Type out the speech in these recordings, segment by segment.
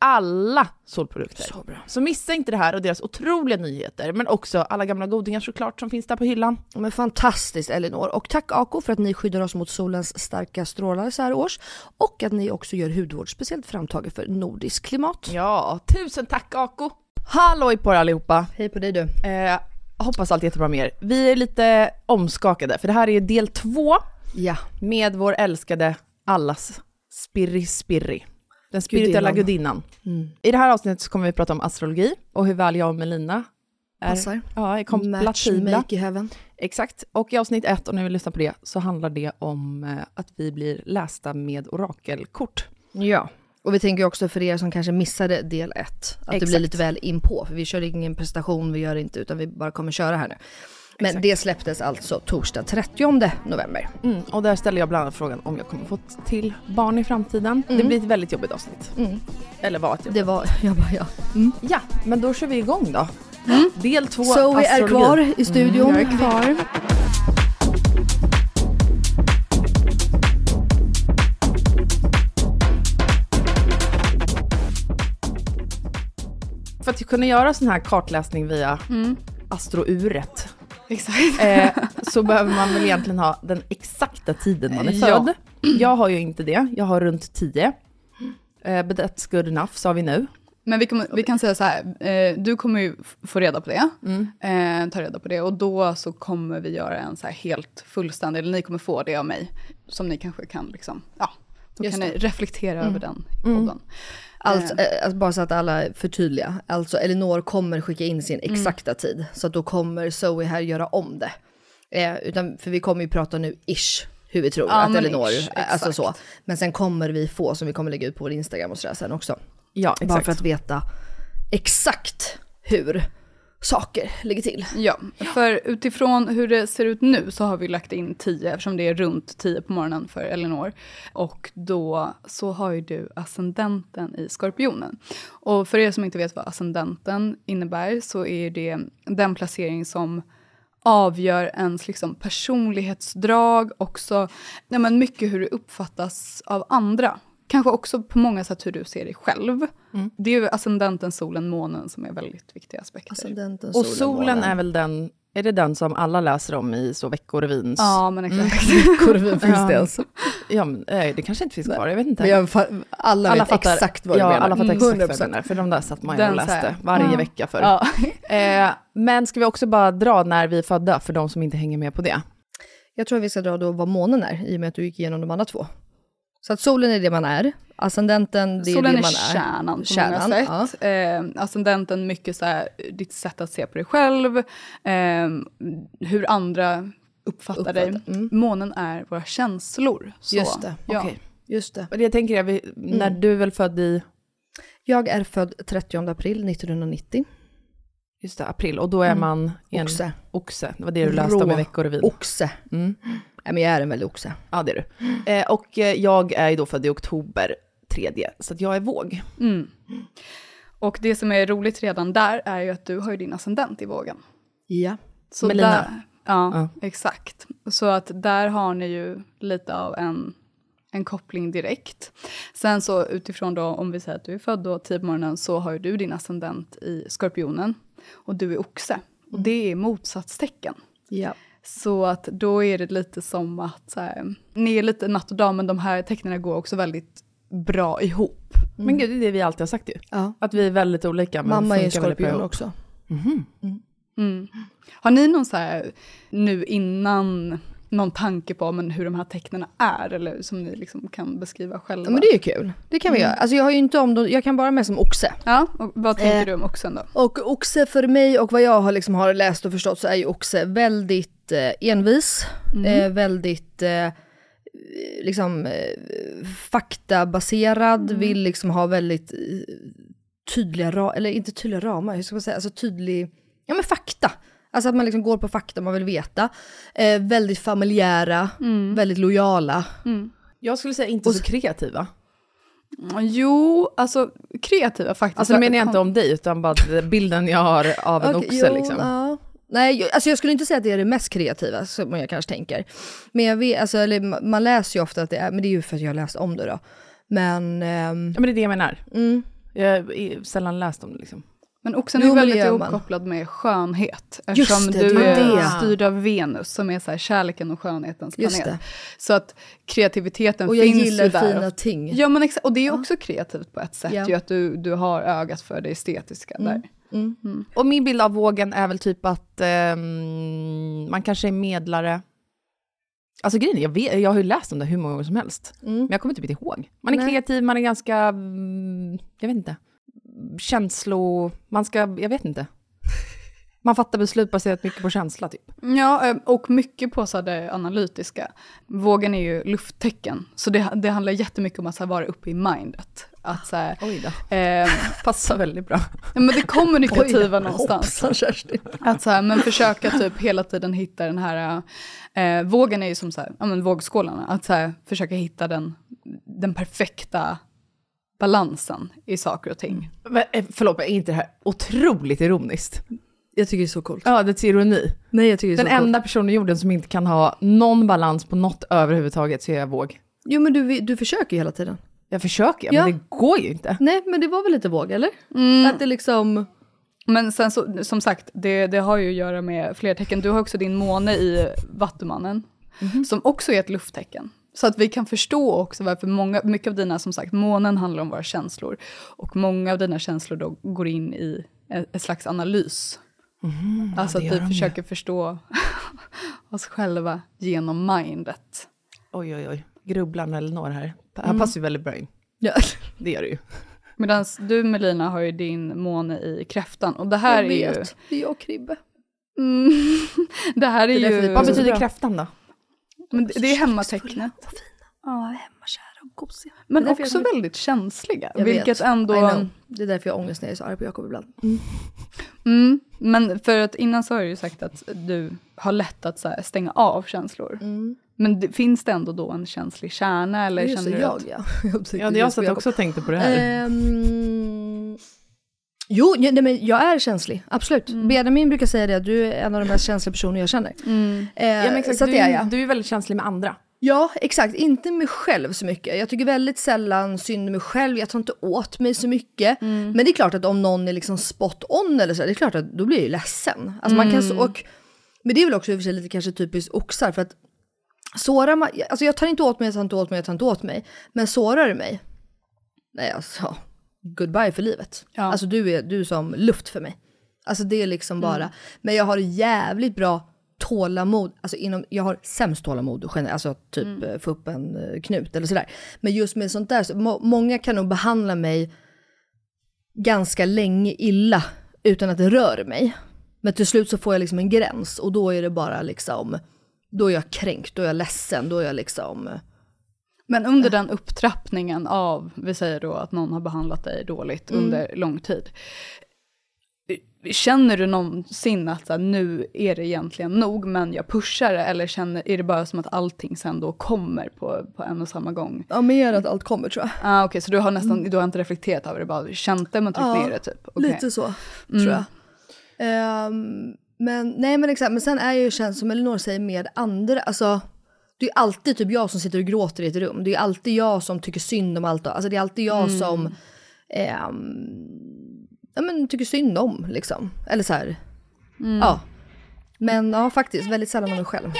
Alla solprodukter. Så bra. Så missa inte det här och deras otroliga nyheter, men också alla gamla godingar såklart som finns där på hyllan. Men fantastiskt Elinor. Och tack Ako för att ni skyddar oss mot solens starka strålar så här års. Och att ni också gör hudvård speciellt framtaget för nordisk klimat. Ja, tusen tack Ako! Halloj på er allihopa! Hej på dig du. Eh, hoppas allt är jättebra med er. Vi är lite omskakade, för det här är del två Ja. med vår älskade allas Spirri Spirri. Den spirituella Gudinnan. gudinnan. I det här avsnittet så kommer vi prata om astrologi och hur väl jag och Melina är, Passar. ja, är Match kompatibla. make i heaven. Exakt. Och i avsnitt ett, och när vi lyssnar på det, så handlar det om eh, att vi blir lästa med orakelkort. Ja. Och vi tänker också för er som kanske missade del ett, att det Exakt. blir lite väl inpå. För vi kör ingen prestation, vi gör inte, utan vi bara kommer köra här nu. Men Exakt. det släpptes alltså torsdag 30 november. Mm, och där ställer jag bland annat frågan om jag kommer få till barn i framtiden. Det blir ett väldigt jobbigt avsnitt. Eller var ett jobbigt. Det var, jag bara ja. Ja, men då kör vi igång då. Del två, Så vi är kvar i studion. jag är kvar. För att kunna göra sån här kartläsning via astrouret Exakt. eh, så behöver man väl egentligen ha den exakta tiden man är Ja. född. Jag har ju inte det, jag har runt 10. Eh, but that's good enough, sa vi nu. Men vi, kommer, vi kan säga så här, eh, du kommer ju få reda på det, eh, ta reda på det och då så kommer vi göra en så här helt fullständig, eller ni kommer få det av mig, som ni kanske kan liksom, ja, då Just kan det. ni reflektera över den i podden. Alltså, eh, alltså, bara så att alla förtydliga. Alltså Elinor kommer skicka in sin exakta tid. Så att då kommer Zoe här göra om det. Eh, utan, för vi kommer ju prata nu ish hur vi tror Ja, att Elinor, ish, alltså så. Men sen kommer vi få, som vi kommer lägga ut på vår Instagram och sådär sen också. Ja, Bara exakt. för att veta exakt hur saker ligger till. Ja, för utifrån hur det ser ut nu så har vi lagt in 10 eftersom det är runt 10 på morgonen för Elinor. Och då så har ju du ascendenten i skorpionen. Och för er som inte vet vad ascendenten innebär så är det den placering som avgör ens liksom personlighetsdrag, också ja, men mycket hur det uppfattas av andra. Kanske också på många sätt hur du ser dig själv. Det är ju ascendenten, solen, månen som är väldigt viktiga aspekter. Ascendenten, Och solen är väl den, är det den som alla läser om i så veckorevins... Ja, men exakt. Korvin finns det alltså. Ja, men, eh, det kanske inte finns kvar, jag vet inte. Men jag, fa- alla, vet exakt vad du ja, menar. alla fattar exakt vad 100%. jag menar, för de där satt man ju och läste varje ja. vecka för. Ja. Eh, men ska vi också bara dra när vi är födda, för de som inte hänger med på det? Jag tror att vi ska dra då vad månen är, i och med att du gick igenom de andra två. Så att solen är det man är, ascendenten det är Solen det är man är. kärnan på Kärnan, många sätt. Eh, ascendenten mycket så här, ditt sätt att se på dig själv, eh, hur andra uppfattar, dig. Uppfattar, mm. Månen är våra känslor. Så, Just det, ja. Okej. Just det. Och det tänker jag, när Mm. du är väl född i, Jag är född 30 april 1990. just det, april, och då är man en Oxe. oxe. Det var det du läste om i veckorevyn. Oxe. Mm. Nej men jag är en väldig oxe. Ja, det är du. Eh, och eh, jag är ju då född i oktober, tredje, så att jag är våg. Mm. Och det som är roligt redan där är ju att du har ju din ascendent i vågen. Ja. Så Melina. Där, ja, Ja. exakt. Så att där har ni ju lite av en, en koppling direkt. Sen så utifrån då, om vi säger att du är född då 10 på morgonen, så har ju du din ascendent i skorpionen. Och du är oxe. Och det är motsatstecken. Ja. Så att då är det lite som att så här, ni är lite natt och dag, men de här tecknen går också väldigt bra ihop. Men gud, det är det vi alltid har sagt ju. ja. Att vi är väldigt olika. Men Mamma är skorpion också. Mm. Har ni någon så här, nu innan, någon tanke på men hur de här tecknen är, eller som ni liksom kan beskriva själva? Ja men det är ju kul. Det kan vi göra. Alltså jag har ju inte om dem, jag kan bara med som oxe. Ja, och vad tänker Eh, du om oxen då? Och oxe för mig och vad jag har, liksom har läst och förstått så är ju oxe väldigt eh, envis, eh, väldigt eh, liksom eh, faktabaserad, vill liksom ha väldigt tydliga ramar, eller inte tydliga ramar, hur ska man säga, alltså tydlig, ja men fakta. Alltså att man liksom går på fakta man vill veta. Eh, väldigt familjära, väldigt lojala. Jag skulle säga inte så kreativa. Jo, alltså kreativa faktiskt. Alltså nu menar jag inte om dig, utan bara bilden jag har av en Okej, oxe jo, liksom. Ja. Nej, jag- alltså jag skulle inte säga att det är det mest kreativa, som jag kanske tänker. Men jag vet, alltså, eller, ma- man läser ju ofta att det är, men det är ju för att jag har läst om det då. Men, ehm, Ja, men det är det jag menar. mm, Jag har sällan läst om det liksom. Men oxen Jo, är väldigt ihopkopplad med skönhet. Just Eftersom det, du det är styrd av Venus som är så här kärleken och skönhetens Just planet. det. Så att kreativiteten och jag finns gillar ju där. fina ting. Ja men exakt, och det är också kreativt på ett sätt Ja. ju att du, du har ögat för det estetiska där. Mm. Och min bild av vågen är väl typ att ehm, man kanske är medlare. Alltså grejen jag, vet, jag har ju läst om det hur många gånger som helst. Mm. Men jag kommer typ inte ihåg. Man är Nej. kreativ, man är ganska, mm, jag vet inte, känslo... Man ska, jag vet inte. Man fattar beslut baserat mycket på känsla typ. Ja, eh, och mycket på så här det analytiska. Vågen är ju lufttecken, så det, det handlar jättemycket om att så här vara uppe i mindet. Att så här, Oj då. eh, Passar väldigt bra. ja, men det kommunikativa Oj, någonstans. Hoppsan. Att så här, men försöka typ hela tiden hitta den här, eh, vågen är ju som så här, ja men vågskålarna, att så här, försöka hitta den, den perfekta balansen i saker och ting. Men, eh, förlåt, men är inte det här otroligt ironiskt? Jag tycker det är så coolt. Ja, det är ironi. Nej jag tycker det är Den så enda coolt. personen i jorden som inte kan ha någon balans på något överhuvudtaget så är jag våg. Jo men du, du försöker ju hela tiden. Jag försöker, Ja. men det går ju inte. Nej men det var väl lite våg eller? Att det liksom, Men sen så, som sagt, det, det har ju att göra med fler tecken. Du har också din måne i Vattumannen, som också är ett lufttecken. Så att vi kan förstå också varför många, mycket av dina, som sagt, månen handlar om våra känslor. Och många av dina känslor då går in i ett slags analys. Alltså det att vi försöker förstå oss själva genom mindet. Oj, oj, oj. Grubblan Elinor här. Det här passar ju väldigt bra in. ja. Det gör det ju. Medan du Melina har ju din måne i kräftan. Och det här jag är ju... vet. Det är jag och Kribbe. Mm, det här är, Det är ju... Vad betyder kräftan då? Men det, det är hemmatecknet. Ja, hemmakära och gosiga. Men också jag- väldigt känsliga. Jag vilket vet. ändå... Det är därför jag har ångest när jag är så arg på Jakob ibland. Mm, men för att innan så har du ju sagt att du har lätt att så här, stänga av känslor. Men det, finns det ändå då en känslig kärna? Eller Just känner du jag att, ja. Ja, det jag satt också och tänkte på det här. Ehm, jo, ja, nej, men jag är känslig, absolut. Benjamin brukar säga det, att du är en av de mest känsliga personer jag känner. Eh, ja, men exakt, så du, det är jag. du är väldigt känslig med andra. Ja, exakt. Inte mig själv så mycket. Jag tycker väldigt sällan synd om mig själv. Jag tar inte åt mig så mycket. Men det är klart att om någon är liksom spot on eller så, det är klart att då blir jag ju ledsen. Alltså man kan så, och, men det är väl också i och för sig lite kanske typiskt oxar för att sårar man, alltså jag tar inte åt mig, jag tar inte åt mig, jag tar inte åt mig. Men sårar du mig, nej alltså, goodbye för livet. Ja. Alltså du är, du är som luft för mig. Alltså det är liksom bara, men jag har jävligt bra tålamod, alltså inom, jag har sämst tålamod, alltså typ mm. få upp en eh, knut eller sådär. Men just med sånt där, så, må, många kan nog behandla mig ganska länge illa utan att det rör mig. Men till slut så får jag liksom en gräns och då är det bara liksom, då är jag kränkt, då är jag ledsen, då är jag liksom, Men under den upptrappningen av, vi säger då att någon har behandlat dig dåligt under lång tid. Känner du någonsin att här, nu är det egentligen nog, men jag pushar det? Eller känner, är det bara som att allting sen då kommer på, på en och samma gång? ja mer att allt kommer tror jag. Ah, Okej, så du har nästan, du har inte reflekterat över det, bara känt det men tryckt Ja, ner det typ? Okej. Lite så, tror jag. Ehm, men nej men exakt, men sen är jag ju känd som Elinor säger med andra, alltså det är alltid typ jag som sitter och gråter i ett rum. Det är alltid jag som tycker synd om allt. Alltså det är alltid jag som ehm, ja, men, tycker synd om liksom. Eller så här. Ja. Men ja, faktiskt väldigt sällan om mig själv.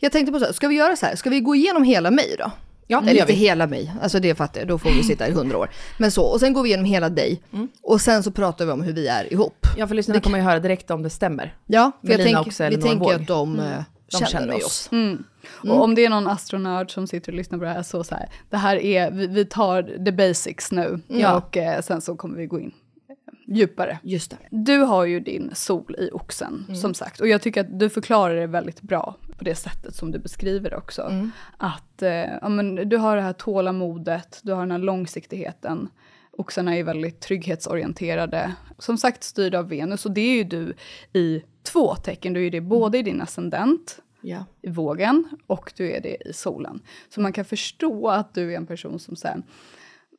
Jag tänkte på så här, ska vi göra så här? Ska vi gå igenom hela mig då? Ja, Eller inte hela mig, alltså det fattar jag, då får vi sitta i hundra år. Men så, och sen går vi igenom hela dig. Och sen så pratar vi om hur vi är ihop. Ja, för lyssnarna kommer ju höra direkt om det stämmer. Ja, för jag Melina tänk, också, vi tänker att de, eh, De känner, känner oss. oss. Mm. Och om det är någon astronörd som sitter och lyssnar på det här så så här, det här är, vi, vi tar the basics nu Ja. och eh, sen så kommer vi gå in eh, djupare. Just det. Du har ju din sol i oxen, som sagt. Och jag tycker att du förklarar det väldigt bra på det sättet som du beskriver också. Att eh, ja, men, du har det här tålamodet, du har den här långsiktigheten. Oxarna är väldigt trygghetsorienterade. Som sagt styrd av Venus, och det är ju du i två tecken. Du är det både i din ascendent, Ja. i vågen, och du är det i solen. Så man kan förstå att du är en person som säger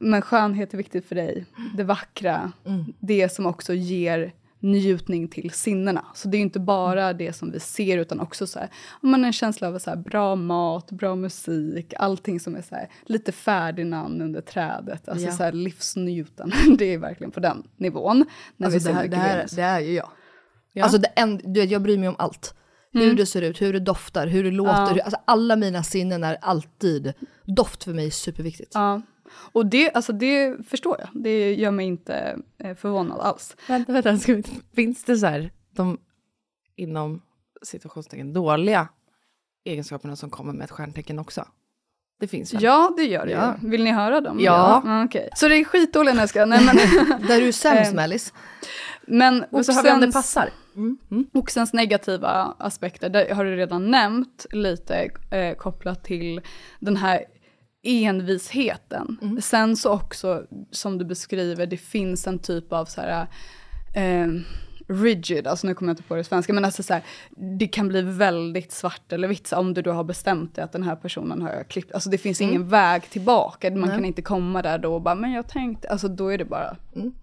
men skönhet är viktigt för dig, det vackra, det som också ger njutning till sinnena. Så det är inte bara det som vi ser utan också så här, men en känsla av så här, bra mat, bra musik, allting som är så här, lite Ferdinand under trädet, alltså Ja. så här, livsnjuten. Det är verkligen på den nivån. När vi Alltså ser det, här, det, här, det är ju jag. Ja. Alltså det en, du vet, jag bryr mig om allt. Hur det ser ut, hur det doftar, hur det låter. Ja. Hur, alltså alla mina sinnen är alltid, doft för mig är superviktigt. Ja. Och det, alltså det förstår jag, det gör mig inte eh, förvånad alls. Vänta, vänta, ska vi, finns det så här, de inom situationstecken dåliga egenskaperna som kommer med ett stjärntecken också? Det finns väl? Ja, det gör det Ja. ju. Vill ni höra dem? Ja. ja okej. Så det är skitdåliga när jag ska... Nej, men, Där är du sämst Eh, Mellis. men Men så har vi om det oxens- passar. Oxens negativa aspekter, det har du redan nämnt lite eh, kopplat till den här envisheten. Sen så också, som du beskriver, det finns en typ av så här, eh, rigid, alltså nu kommer jag inte på det svenska, men alltså så här, det kan bli väldigt svart eller vitt, om du då har bestämt dig att den här personen har jag klippt, alltså det finns ingen väg tillbaka, man kan inte komma där då och bara, men jag tänkte, alltså då är det bara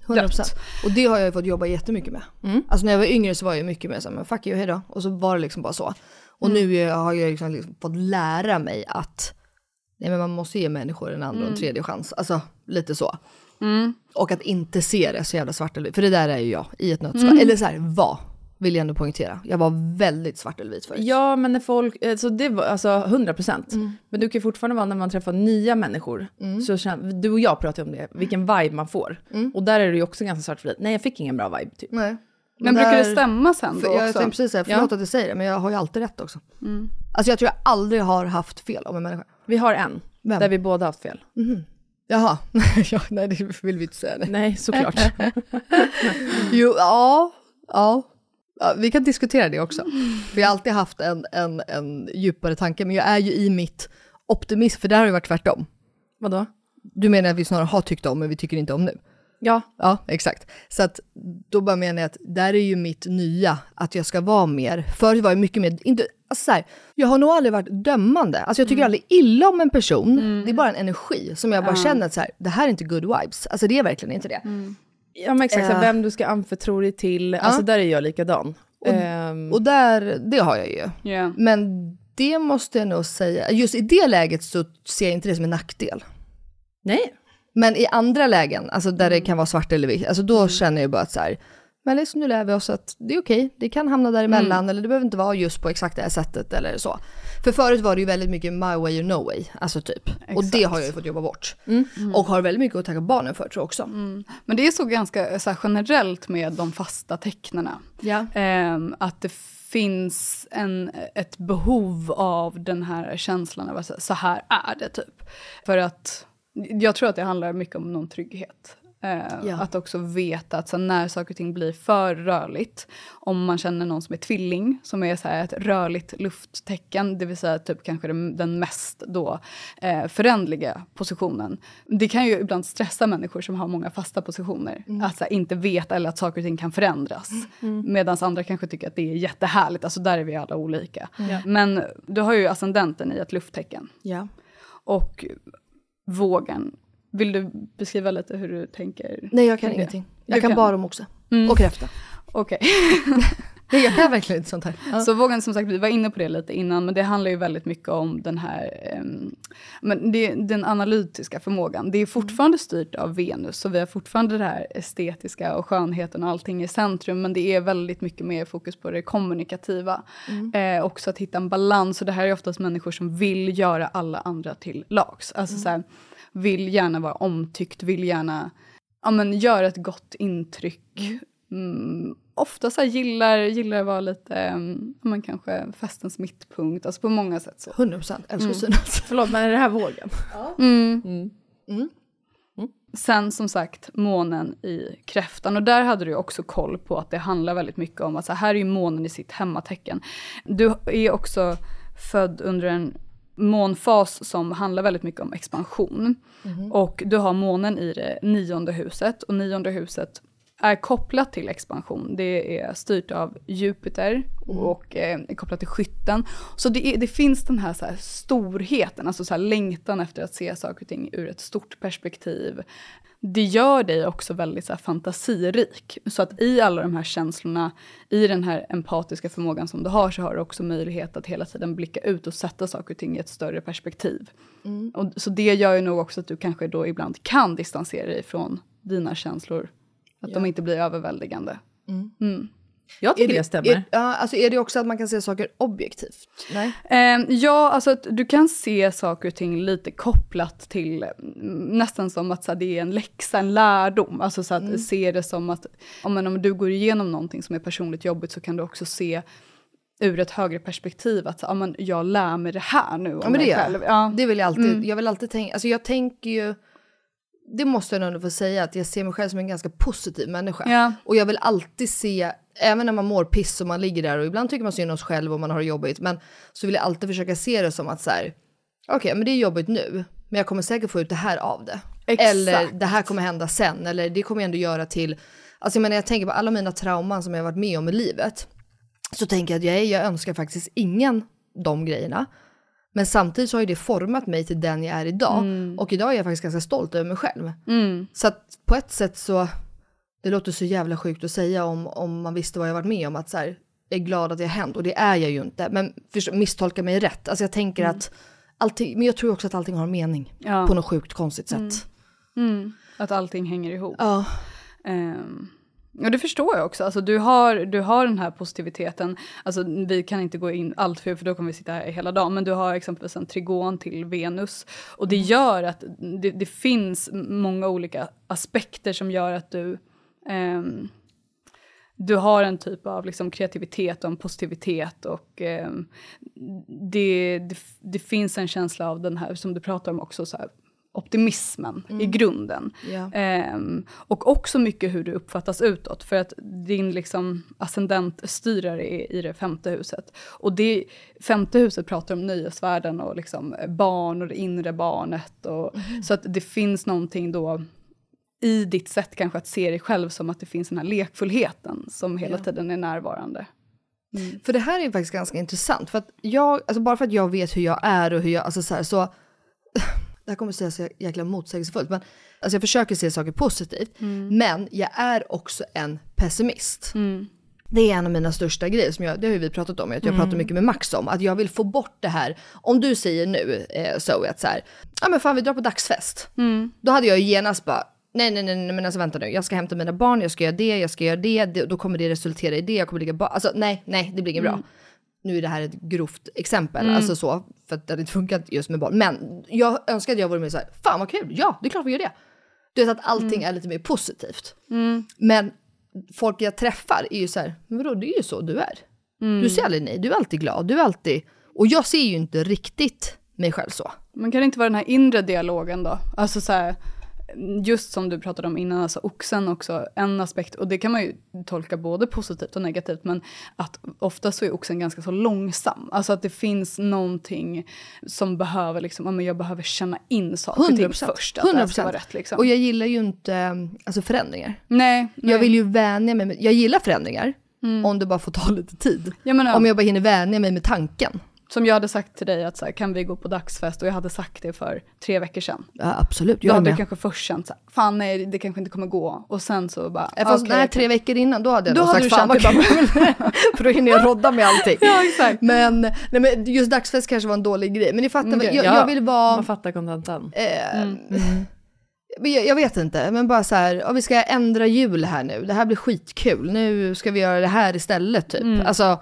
100%. Och det har jag ju fått jobba jättemycket med. Alltså när jag var yngre så var jag mycket mer så här, men fuck you, hejdå. Och så var det liksom bara så. Och nu är- har jag liksom, liksom fått lära mig att nej men man måste ge människor en andra och en tredje chans. Alltså lite så. Och att inte se det så jävla svart eller För det där är ju jag i ett nötskal. Eller så här, var. Vill jag ändå poängtera. Jag var väldigt svart eller vit förut. Ja, men när folk, eh, så det var alltså 100 procent. Men du kan fortfarande vara när man träffar nya människor, så känner, du och jag pratar om det, vilken vibe man får. Och där är det ju också ganska svart för Nej, jag fick ingen bra vibe typ. Nej. Men brukar det där- stämma sen För, då jag också? tänkte precis säga, förlåt att jag säger det, men jag har ju alltid rätt också. Alltså jag tror jag aldrig har haft fel om en människa. Vi har en, Vem? där vi båda haft fel. Jaha, ja, nej det vill vi inte säga. Nej. Nej, såklart. Jo, ja, ja. Ja, vi kan diskutera det också. Jag har alltid haft en, en, en djupare tanke, men jag är ju i mitt optimism, för där har det varit tvärtom. Vadå? Du menar att vi snarare har tyckt om, men vi tycker inte om nu? Ja. Ja, exakt. Så att då bara menar jag att där är ju mitt nya, att jag ska vara mer. Förut var jag mycket mer, inte, alltså så här, jag har nog aldrig varit dömande. Alltså jag tycker aldrig illa om en person, det är bara en energi som jag bara känner att så här, det här är inte good vibes. Alltså det är verkligen inte det. Ja men exakt, så Eh. vem du ska anförtro dig till, alltså där är jag likadan. Ehm, Och där, det har jag ju. Ja. Men det måste jag nog säga, just i det läget så ser jag inte det som en nackdel. nej. Men i andra lägen, alltså där det kan vara svart eller vitt, alltså då känner jag bara att så här, men liksom nu lär vi oss att det är okej, det kan hamna däremellan eller det behöver inte vara just på exakt det här sättet eller så. För förut var det ju väldigt mycket my way or no way, alltså typ. Och det har jag ju fått jobba bort. Och har väldigt mycket att tacka barnen för tror jag också. Men det är så ganska så här, generellt med de fasta tecknena. Ja. Ehm, att det finns en, ett behov av den här känslan av att så här är det typ. För att jag tror att det handlar mycket om någon trygghet. Eh, Ja. Att också veta att så när saker och ting blir för rörligt, om man känner någon som är tvilling, som är så ett rörligt lufttecken, det vill säga typ kanske den, den mest då eh, förändliga positionen. Det kan ju ibland stressa människor som har många fasta positioner, att så här, inte veta eller att saker och ting kan förändras. Medan andra kanske tycker att det är jättehärligt, alltså där är vi alla olika. Men du har ju ascendenten i ett lufttecken. Ja. Och vågen, vill du beskriva lite hur du tänker? Nej jag kan ingenting. Jag kan, kan. bara om oxe. Mm. Och kräfta. Okej. Nej, jag kan verkligen inte sånt här. Ja. Så vågen, som sagt, vi var inne på det lite innan, men det handlar ju väldigt mycket om den här, ehm, men det, den analytiska förmågan. Det är fortfarande styrt av Venus, så vi har fortfarande det här estetiska och skönheten och allting i centrum, men det är väldigt mycket mer fokus på det kommunikativa. Eh, också att hitta en balans, och det här är oftast människor som vill göra alla andra till lags. Alltså så här, vill gärna vara omtyckt, vill gärna ja, men, göra ett gott intryck. Mm, ofta så här gillar, gillar att vara lite, um, men kanske festens mittpunkt, alltså på många sätt så. 100% älskar att synas. Förlåt men är det här vågen? Mm. Sen som sagt månen i kräftan och där hade du också koll på att det handlar väldigt mycket om att så här är ju månen i sitt hemmatecken. Du är också född under en månfas som handlar väldigt mycket om expansion. Och du har månen i det nionde huset och nionde huset är kopplat till expansion. Det är styrt av Jupiter och eh, är kopplat till skytten. Så det, är, det finns den här, så här storheten, alltså så här längtan efter att se saker och ting ur ett stort perspektiv. Det gör dig också väldigt så fantasirik. Så att i alla de här känslorna, i den här empatiska förmågan som du har, så har du också möjlighet att hela tiden blicka ut och sätta saker och ting i ett större perspektiv. Och, så det gör ju nog också att du kanske då ibland kan distansera dig från dina känslor. Att de inte blir överväldigande. Mm. Jag tycker det, stämmer. Är, ja, alltså är det också att man kan se saker objektivt? Nej. Eh, ja, alltså att du kan se saker och ting lite kopplat till mm, nästan som att så här, det är en läxa, en lärdom. Alltså så att se det som att om, men, om du går igenom någonting som är personligt jobbigt så kan du också se ur ett högre perspektiv att ja, men, jag lär mig det här nu om Ja men det mig själv. Ja. Det vill jag alltid, jag vill alltid tänka, alltså jag tänker ju, det måste jag nog få säga, att jag ser mig själv som en ganska positiv människa. Ja. Och jag vill alltid se, även när man mår piss och man ligger där och ibland tycker man synd om sig själv och man har det jobbigt, men så vill jag alltid försöka se det som att så här, okej men det är jobbigt nu, men jag kommer säkert få ut det här av det. Exakt. Eller det här kommer hända sen, eller det kommer jag ändå göra till, alltså jag menar jag tänker på alla mina trauman som jag har varit med om i livet, så tänker jag att jag, jag önskar faktiskt ingen de grejerna. Men samtidigt så har ju det format mig till den jag är idag. Och idag är jag faktiskt ganska stolt över mig själv. Mm. Så att på ett sätt så, det låter så jävla sjukt att säga om, om man visste vad jag varit med om, att så här, jag är glad att det har hänt. Och det är jag ju inte, men misstolka mig rätt. Alltså jag tänker att allting, men jag tror också att allting har en mening. Ja. På något sjukt konstigt sätt. Mm. Att allting hänger ihop. Ja. Um, och det förstår jag också. Alltså, du, har, du har den här positiviteten. Alltså, vi kan inte gå in allt för, för då kommer vi sitta här hela dagen. Men du har exempelvis en trigon till Venus. Och det gör att det, det finns många olika aspekter som gör att du ehm, du har en typ av liksom kreativitet och en positivitet och ehm, det, det, det finns en känsla av den här som du pratar om också, så här, optimismen i grunden. Ja. Ehm, och också mycket hur du uppfattas utåt, för att din liksom ascendentstyrare är i det femte huset. Och det femte huset pratar om nöjesvärlden och liksom barn och det inre barnet. Och, Så att det finns någonting då i ditt sätt kanske att se dig själv som att det finns den här lekfullheten som hela Ja. tiden är närvarande. För det här är faktiskt ganska intressant. För att jag, alltså bara för att jag vet hur jag är och hur jag, alltså så här, så det här kommer att sägas så jäkla motsägelsefullt, men alltså jag försöker se saker positivt. Men jag är också en pessimist. Det är en av mina största grejer, som jag, det har ju vi pratat om, att jag pratar mycket med Max om, att jag vill få bort det här. Om du säger nu, eh, Zoe, att så här, ja men fan vi drar på dagsfest. Då hade jag ju genast bara, nej nej nej nej, men alltså vänta nu, jag ska hämta mina barn, jag ska göra det, jag ska göra det, det då kommer det resultera i det, jag kommer ligga ba- alltså nej, nej, det blir inget bra. Nu är det här ett grovt exempel, alltså så, för att det hade inte funkat just med barn. Men jag önskar att jag vore mer så här, fan vad kul, ja det är klart vi gör det. Du vet att allting är lite mer positivt. Men folk jag träffar är ju så här, men vadå, det är ju så du är. Du säger aldrig nej, du är alltid glad, du är alltid... Och jag ser ju inte riktigt mig själv så. Men kan det inte vara den här inre dialogen då? Alltså så här, just som du pratade om innan, alltså oxen också, en aspekt, och det kan man ju tolka både positivt och negativt, men att ofta så är oxen ganska så långsam. Alltså att det finns någonting som behöver, liksom, ja, men jag behöver känna in saker och ting 100%. först, att det här ska vara 100%. rätt. Liksom. Och jag gillar ju inte alltså förändringar. nej, nej. Jag vill ju vänja mig jag gillar förändringar, om det bara får ta lite tid. Jag menar, Om jag bara hinner vänja mig med tanken. Som jag hade sagt till dig, att så här, kan vi gå på dagsfest? Och jag hade sagt det för tre veckor sedan. Ja, absolut, Då jag är hade du kanske först känt så här, fan nej, det kanske inte kommer gå. Och sen så bara, Ja, Fast okej, nej, tre veckor innan, då hade jag Då nog hade sagt du fan vad kul. För då hinner jag rodda med allting. Ja, exakt. Men, nej, men just dagsfest kanske var en dålig grej. Men ni fattar, Okej, jag, ja. jag vill vara... Man fattar kontentan. Eh, men jag, jag vet inte, men bara så här, ja, vi ska ändra jul här nu, det här blir skitkul, nu ska vi göra det här istället typ. Alltså,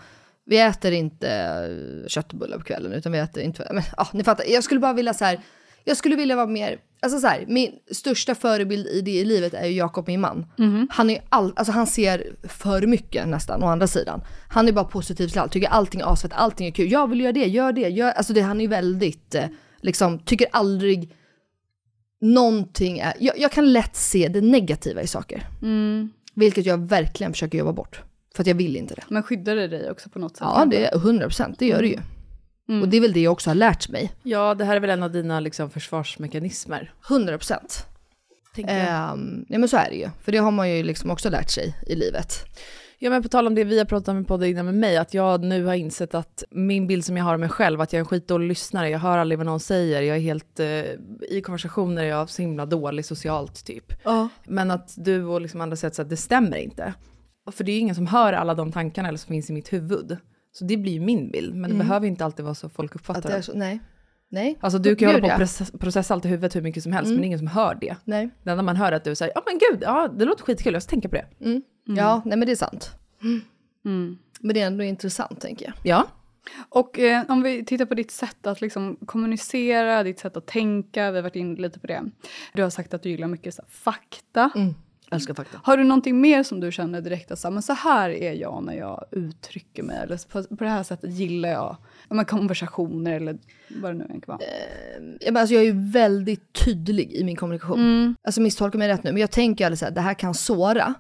vi äter inte eh, köttbullar på kvällen, utan vi äter inte, men ja, ni fattar, jag skulle bara vilja så här, jag skulle vilja vara mer, alltså så här, min största förebild i det i livet är ju Jakob, min man. Han är all, alltså han ser för mycket nästan, å andra sidan. Han är bara positiv till allt, tycker allting är asfett, allting är kul, jag vill göra det, gör det, gör, alltså det, han är väldigt, eh, liksom, tycker aldrig någonting är, jag, jag kan lätt se det negativa i saker. Vilket jag verkligen försöker jobba bort. För att jag vill inte det. Men skyddar det dig också på något sätt? Ja, det är 100%, det gör det ju. Och det är väl det jag också har lärt mig. Ja, det här är väl en av dina liksom, försvarsmekanismer. 100%. tänker jag. Ehm, ja men så är det ju. För det har man ju liksom också lärt sig i livet. Ja men på tal om det vi har pratat om i podden innan med mig, att jag nu har insett att min bild som jag har av mig själv, att jag är en skitdålig lyssnare, jag hör aldrig vad någon säger, jag är helt, eh, i konversationer är jag så himla dålig socialt typ. Men att du och liksom andra säger att det stämmer inte. För det är ju ingen som hör alla de tankarna eller som finns i mitt huvud. Så det blir ju min bild, men det behöver inte alltid vara så folk Att uppfattar det så, nej. Nej. Alltså du kan ju Gud, hålla på och processa, processa allt i huvudet hur mycket som helst, men det är ingen som hör det. Nej. Det enda man hör är att du säger, ja men gud, ja det låter skitkul, jag ska tänka på det. Ja, nej men det är sant. Men det är ändå intressant tänker jag. Ja, Och eh, om vi tittar på ditt sätt att liksom kommunicera, ditt sätt att tänka, vi har varit inne lite på det. Du har sagt att du gillar mycket så här, fakta. Älskar fakta. Har du någonting mer som du känner direkt att så men så här är jag när jag uttrycker mig? Eller på, på det här sättet gillar jag ja, men konversationer eller vad det nu än kan vara. Ja, men alltså jag är ju väldigt tydlig i min kommunikation. Alltså misstolka mig rätt nu, men jag tänker aldrig så här, det här kan såra.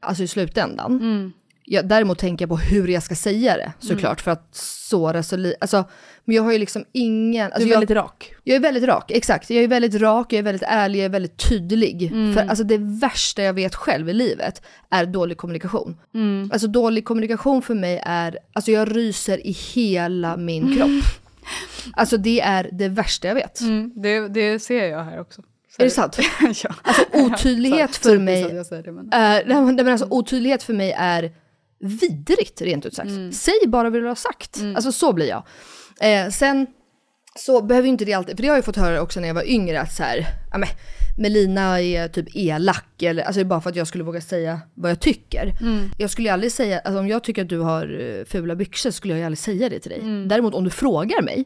Alltså i slutändan. Jag, däremot tänker jag på hur jag ska säga det såklart för att såra så lite. Alltså, men jag har ju liksom ingen... Alltså du är jag, väldigt rak. jag är väldigt rak, exakt. Jag är väldigt rak, jag är väldigt ärlig, jag är väldigt tydlig. För alltså det värsta jag vet själv i livet är dålig kommunikation. Alltså dålig kommunikation för mig är, alltså jag ryser i hela min kropp. Alltså det är det värsta jag vet. Mm, det, det ser jag här också. Är det sant? ja. Alltså otydlighet för mig det, men. nej, men alltså otydlighet för mig är vidrigt rent ut sagt. Säg bara vad du har sagt. Alltså så blir jag. Eh, sen så behöver inte det alltid, för det har jag fått höra också när jag var yngre att så här, ja men Melina är typ elak eller alltså det är bara för att jag skulle våga säga vad jag tycker. Jag skulle ju aldrig säga, alltså om jag tycker att du har eh, fula byxor skulle jag ju aldrig säga det till dig. Däremot om du frågar mig,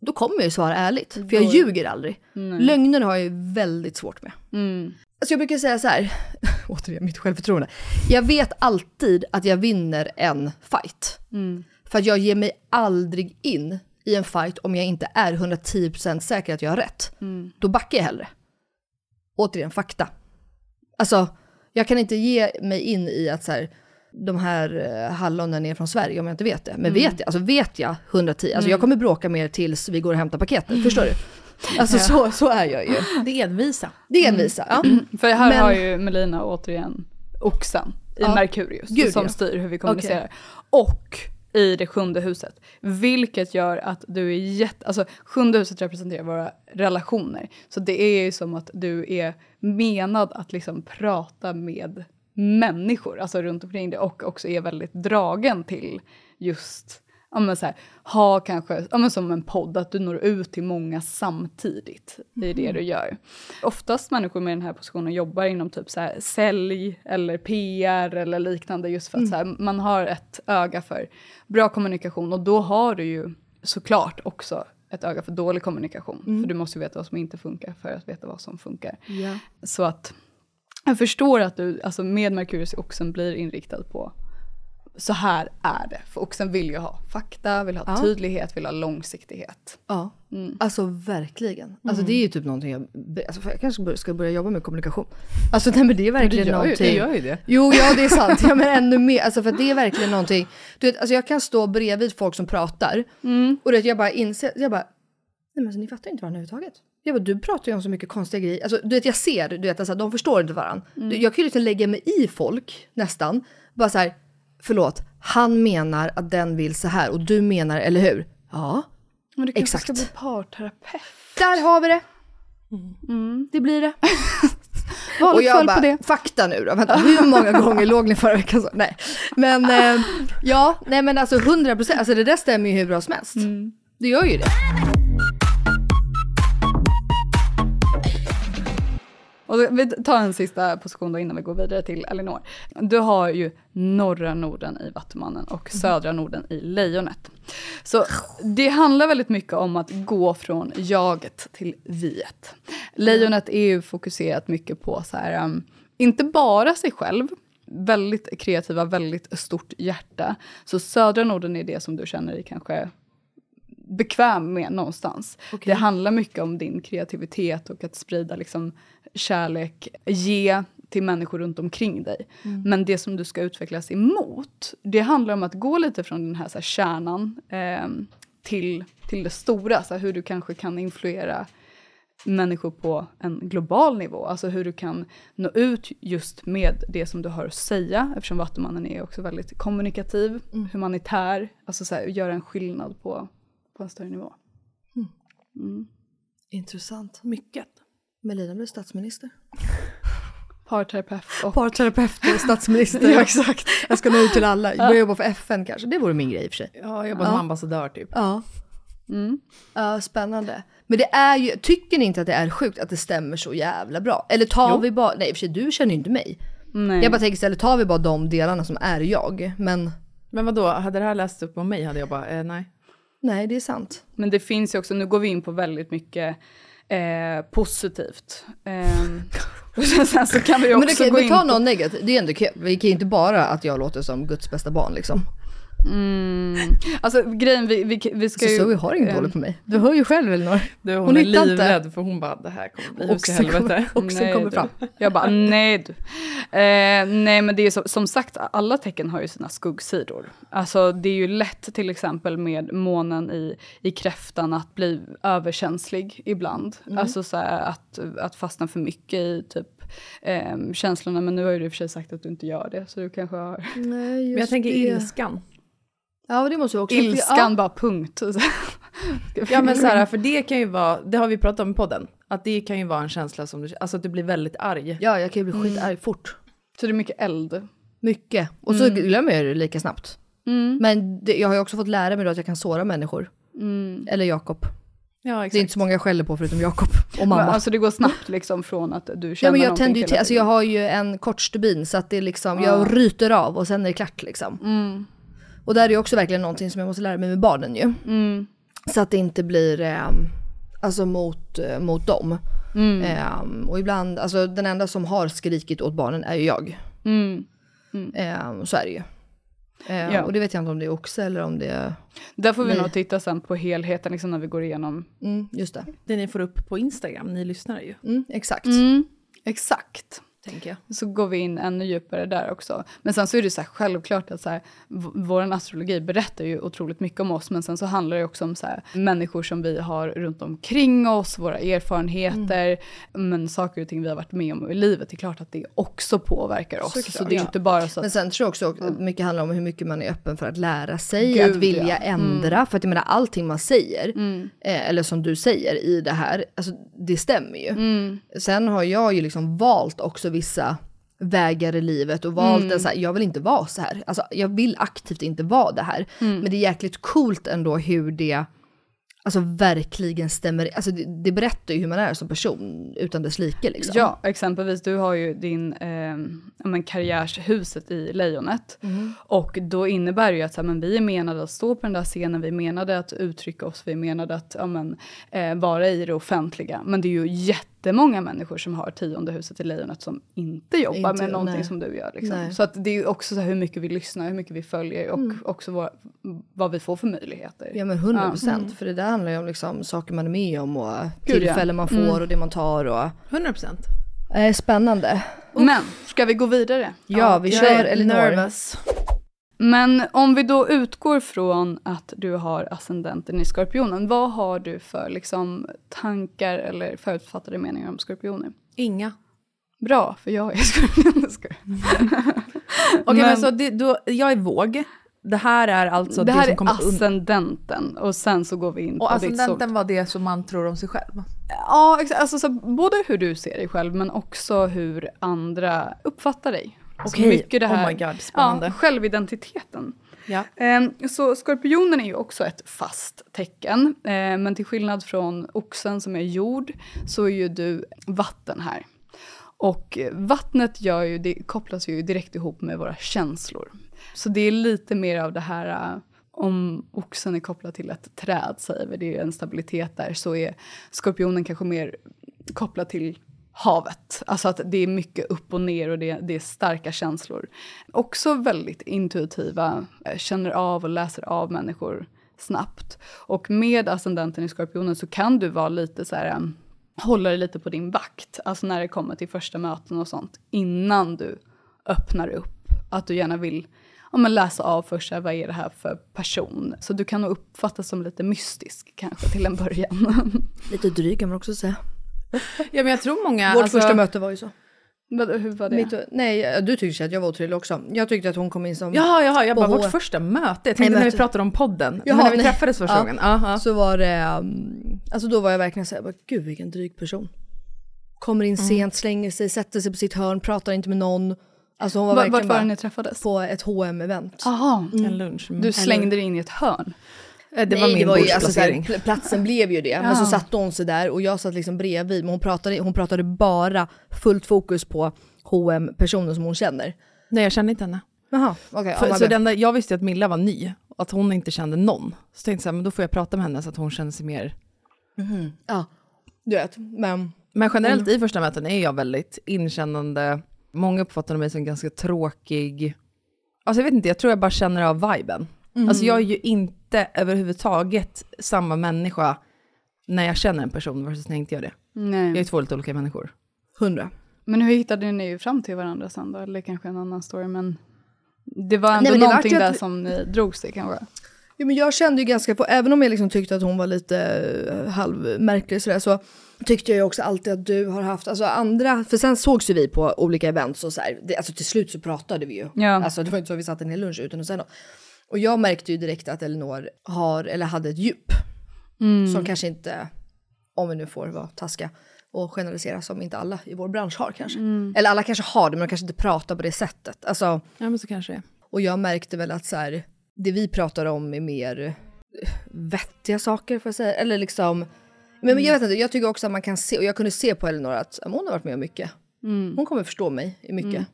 då kommer jag ju svara ärligt. För jag ljuger aldrig. Lögner har jag ju väldigt svårt med. Alltså jag brukar säga så här, återigen mitt självförtroende. Jag vet alltid att jag vinner en fight. För att jag ger mig aldrig in i en fight om jag inte är 110% säker att jag har rätt. Då backar jag hellre. Återigen, fakta. Alltså, jag kan inte ge mig in i att så här, de här eh, hallonen är från Sverige om jag inte vet det. Men vet jag, alltså vet jag 110, alltså jag kommer bråka med er tills vi går och hämtar paketet, förstår du? Alltså så, så är jag ju. Det är envisa. Det är envisa. Ja. För här Men- har ju Melina återigen oxen i Ja. Merkurius Gud, som ja. styr hur vi kommunicerar. Och i det sjunde huset. Vilket gör att du är jätte... Alltså sjunde huset representerar våra relationer. Så det är ju som att du är menad att liksom prata med människor, alltså runt omkring dig och också är väldigt dragen till just ja, men så här, ha kanske, ja, men som en podd, att du når ut till många samtidigt i det du gör. Oftast människor med den här positionen jobbar inom typ så här, sälj eller PR eller liknande just för att så här, man har ett öga för bra kommunikation och då har du ju såklart också ett öga för dålig kommunikation. För du måste ju veta vad som inte funkar för att veta vad som funkar. Så att jag förstår att du alltså med Merkurius oxen blir inriktad på så här är det. För oxen vill ju ha fakta, vill ha Ja. tydlighet, vill ha långsiktighet. Ja, Mm. alltså verkligen. Alltså det är ju typ någonting jag, alltså jag kanske ska börja jobba med kommunikation. Alltså nej men det är verkligen någonting. ju det. Jo, ja det är sant. Ja, men ännu mer. Alltså för det är verkligen någonting. Du vet, alltså jag kan stå bredvid folk som pratar och det, jag bara inser, jag bara, nej men alltså, ni fattar inte varandra överhuvudtaget. Jag bara, du pratar ju om så mycket konstiga grejer. Alltså du vet jag ser, du vet alltså, de förstår inte varandra. Du, Jag kan ju liksom lägga mig i folk nästan. Bara så här, förlåt, han menar att den vill så här och du menar, eller hur? Ja. Men du kanske Exakt. ska bli parterapeut. Där har vi det. Det blir det. Och jag bara, på det. fakta nu då, vänta, hur många gånger låg ni förra veckan? Så, nej. Men eh, ja, nej men alltså 100 procent, alltså det där stämmer ju hur bra som helst. Det gör ju det. Och vi tar en sista position då innan vi går vidare till Elinor. Du har ju norra Norden i Vattumannen och södra Norden i Lejonet. Så det handlar väldigt mycket om att gå från jaget till viet. Lejonet är ju fokuserat mycket på så här, um, inte bara sig själv, väldigt kreativa, väldigt stort hjärta. Så södra Norden är det som du känner dig kanske bekväm med någonstans. Det handlar mycket om din kreativitet och att sprida liksom kärlek, ge till människor runt omkring dig. Men det som du ska utvecklas emot, det handlar om att gå lite från den här, så här kärnan eh, till, till det stora, så här, hur du kanske kan influera människor på en global nivå. Alltså hur du kan nå ut just med det som du har att säga, eftersom Vattumannen är också väldigt kommunikativ, humanitär, alltså så här, göra en skillnad på, på en större nivå. Intressant. Mycket. Melina blev statsminister. Parterapeut och Parterapeut och statsminister. ja, exakt. Jag ska nå ut till alla. Börja jobba för FN kanske. Det vore min grej i och för sig. Ja, jag jobbar som ambassadör typ. Ja. Ja, spännande. Men det är ju, tycker ni inte att det är sjukt att det stämmer så jävla bra? Eller tar vi bara, nej i och för sig du känner ju inte mig. nej. Jag bara tänker istället, tar vi bara de delarna som är jag? Men Men vad då? hade det här läst upp om mig hade jag bara, eh, nej. nej, det är sant. Men det finns ju också, nu går vi in på väldigt mycket eh, positivt. Och sen så kan vi ju Men också okej, gå vi in tar på... någon negativ, det är ändå kul. Vi kan ju inte bara att jag låter som Guds bästa barn liksom. Mm, alltså grejen, vi, vi, vi ska Så ju... Zoe har inget dåligt på mig. Du hör ju själv Elinor. Du, hon, Hon är inte. livrädd för hon bara, det här kommer bli hus i helvete. kommer, oxen Nej, kommer du. fram. Jag bara, nej du. Eh, nej men det är så, som sagt, alla tecken har ju sina skuggsidor. Alltså det är ju lätt till exempel med månen i, i kräftan att bli överkänslig ibland. Mm. Alltså så här, att, att fastna för mycket i typ eh, känslorna. Men nu har ju du i och för sig sagt att du inte gör det. Så du kanske har Nej, Men jag tänker ilskan. Ja, det måste vi också. ilskan bara punkt. Ja men så här, för det kan ju vara, det har vi pratat om i podden, att det kan ju vara en känsla som du, alltså att du blir väldigt arg. Ja, jag kan ju bli skitarg fort. Så det är mycket eld. Mycket. Och så glömmer jag det lika snabbt. Men det, jag har ju också fått lära mig då att jag kan såra människor. Eller Jakob. Ja Det är inte så många jag skäller på förutom Jakob och Men, mamma. alltså det går snabbt liksom från att du känner ja, men jag någonting tänder ju till alltså jag har ju en kort stubin så att det är liksom, jag ryter av och sen är det klart liksom. Mm. Och där är ju också verkligen någonting som jag måste lära mig med barnen ju. Mm. Så att det inte blir, eh, alltså mot, eh, mot dem. Mm. Eh, och ibland, alltså den enda som har skrikit åt barnen är ju jag. Mm. Eh, så är det ju. Eh, Ja. Och det vet jag inte om det är oxe eller om det är... Där får vi Nej. nog titta sen på helheten liksom när vi går igenom. Mm, just det. Det ni får upp på Instagram, ni lyssnar ju, Mm, exakt. Exakt. Tänker jag. Så går vi in ännu djupare där också. Men sen så är det så här självklart att så här, vår astrologi berättar ju otroligt mycket om oss. Men sen så handlar det också om så här, människor som vi har runt omkring oss, våra erfarenheter. Men saker och ting vi har varit med om i livet, det är klart att det också påverkar oss. Såklart. så det är ju inte bara så Men att... sen tror jag också att mycket handlar om hur mycket man är öppen för att lära sig, Gud, att vilja ja. ändra. För att jag menar allting man säger, Mm. eh, eller som du säger i det här, alltså det stämmer ju. Mm. Sen har jag ju liksom valt också vissa vägar i livet och valt Mm. en så här, jag vill inte vara så här. Alltså jag vill aktivt inte vara det här. Mm. Men det är jäkligt coolt ändå hur det alltså verkligen stämmer. Alltså det, det berättar ju hur man är som person utan dess like liksom. Ja, exempelvis du har ju din eh, men karriärshuset i Lejonet. Och då innebär det ju att så här, men vi är menade att stå på den där scenen, vi är menade att uttrycka oss, vi är menade att ja, men, eh, vara i det offentliga. Men det är ju jättemånga människor som har tionde huset i Lejonet som inte jobbar Inte- med någonting nej. som du gör. Liksom. Så att det är också så här, hur mycket vi lyssnar, hur mycket vi följer och också vad, vad vi får för möjligheter. Ja men 100 procent, för det där handlar ju om liksom saker man är med om och Gud, ja. tillfällen man får och det man tar och... 100 procent. Eh, spännande. Men, ska vi gå vidare? Ja, vi jag kör Elinor. nervous. Men om vi då utgår från att du har ascendenten i skorpionen, vad har du för liksom, tankar eller förutfattade meningar om skorpioner? Inga. Bra, för jag är skorpion. Okej, men, Men- så det, då, jag är våg. Det här är alltså det det, här som är kommer undan. ascendenten och sen så går vi in Och på ditt sol. ascendenten var det som man tror om sig själv. Ja, exakt. Alltså, så både hur du ser dig själv men också hur andra uppfattar dig. Alltså, Okej, mycket det här, oh my god, spännande. Ja, självidentiteten. Ja. Ehm, Så skorpionen är ju också ett fast tecken. Ehm, Men till skillnad från oxen som är jord så är ju du vatten här. Och vattnet gör ju, det kopplas ju direkt ihop med våra känslor. Så det är lite mer av det här, eh, om oxen är kopplad till ett träd säger vi, det är ju en stabilitet där, så är skorpionen kanske mer kopplad till havet. Alltså att det är mycket upp och ner och det, det är starka känslor. Också väldigt intuitiva, eh, känner av och läser av människor snabbt. Och med ascendenten i skorpionen så kan du vara lite så här, eh, hålla dig lite på din vakt, alltså när det kommer till första möten och sånt, innan du öppnar upp. Att du gärna vill ja, men läsa av först, här, vad är det här för person? Så du kan nog uppfattas som lite mystisk kanske till en början. Lite dryg kan man också säga ja, men jag tror många... Vårt alltså, första möte var ju så. Vad- Hur var det? Mitt, nej, du tyckte att jag var otrevlig också. Jag tyckte att hon kom in som... Jaha, jaha, jag bara, vårt första möte. Jag tänkte Nej, när vi pratade om podden. Jaha, men när vi nej. träffades första Ja. gången. Aha. Så var det, um, alltså då var jag verkligen såhär, gud vilken dryg person. Kommer in sent, slänger sig, sätter sig på sitt hörn, pratar inte med någon. Alltså hon var Vart var det bara ni träffades? på ett hm event Jaha, En lunch. du slängde dig in i ett hörn. Eh, det var Nej, min ju, alltså, så här, bordsplacering. pl- platsen blev ju det. Men så Ja. satte hon sig där och jag satt liksom bredvid. Men hon pratade, hon pratade bara fullt fokus på hm personen som hon känner. Nej, jag kände inte henne. Jaha, okej. För, ja, så den där, jag visste ju att Milla var ny, att hon inte kände någon. Så tänkte jag men då får jag prata med henne så att hon känner sig mer... Ja, du vet. Men Men generellt i första möten är jag väldigt inkännande. Många uppfattar mig som ganska tråkig. Alltså jag vet inte, jag tror jag bara känner av viben. Alltså jag är ju inte överhuvudtaget samma människa när jag känner en person versus när jag inte gör det. Nej. Jag är två lite olika människor. hundra. Men hur hittade ni fram till varandra sen då? Eller kanske en annan story, men det var ändå Nej, någonting ju där att- som ni drogs till kanske? Ja, men jag kände ju ganska på, även om jag liksom tyckte att hon var lite eh, halvmärklig sådär, så tyckte jag ju också alltid att du har haft, alltså andra, för sen sågs ju vi på olika events och så här, det, alltså till slut så pratade vi ju. Ja. Alltså det var inte så att vi satt en hel lunch utan och sen då. Och jag märkte ju direkt att Elinor har, eller hade ett djup. Som kanske inte, om vi nu får vara taska och generalisera som inte alla i vår bransch har kanske. Eller alla kanske har det men de kanske inte pratar på det sättet. Alltså, Ja men så kanske det och jag märkte väl att så här, det vi pratar om är mer eh, vettiga saker får jag säga. Eller liksom, men men jag vet inte, jag tycker också att man kan se, och jag kunde se på Elinor att hon har varit med om mycket. Hon kommer förstå mig i mycket.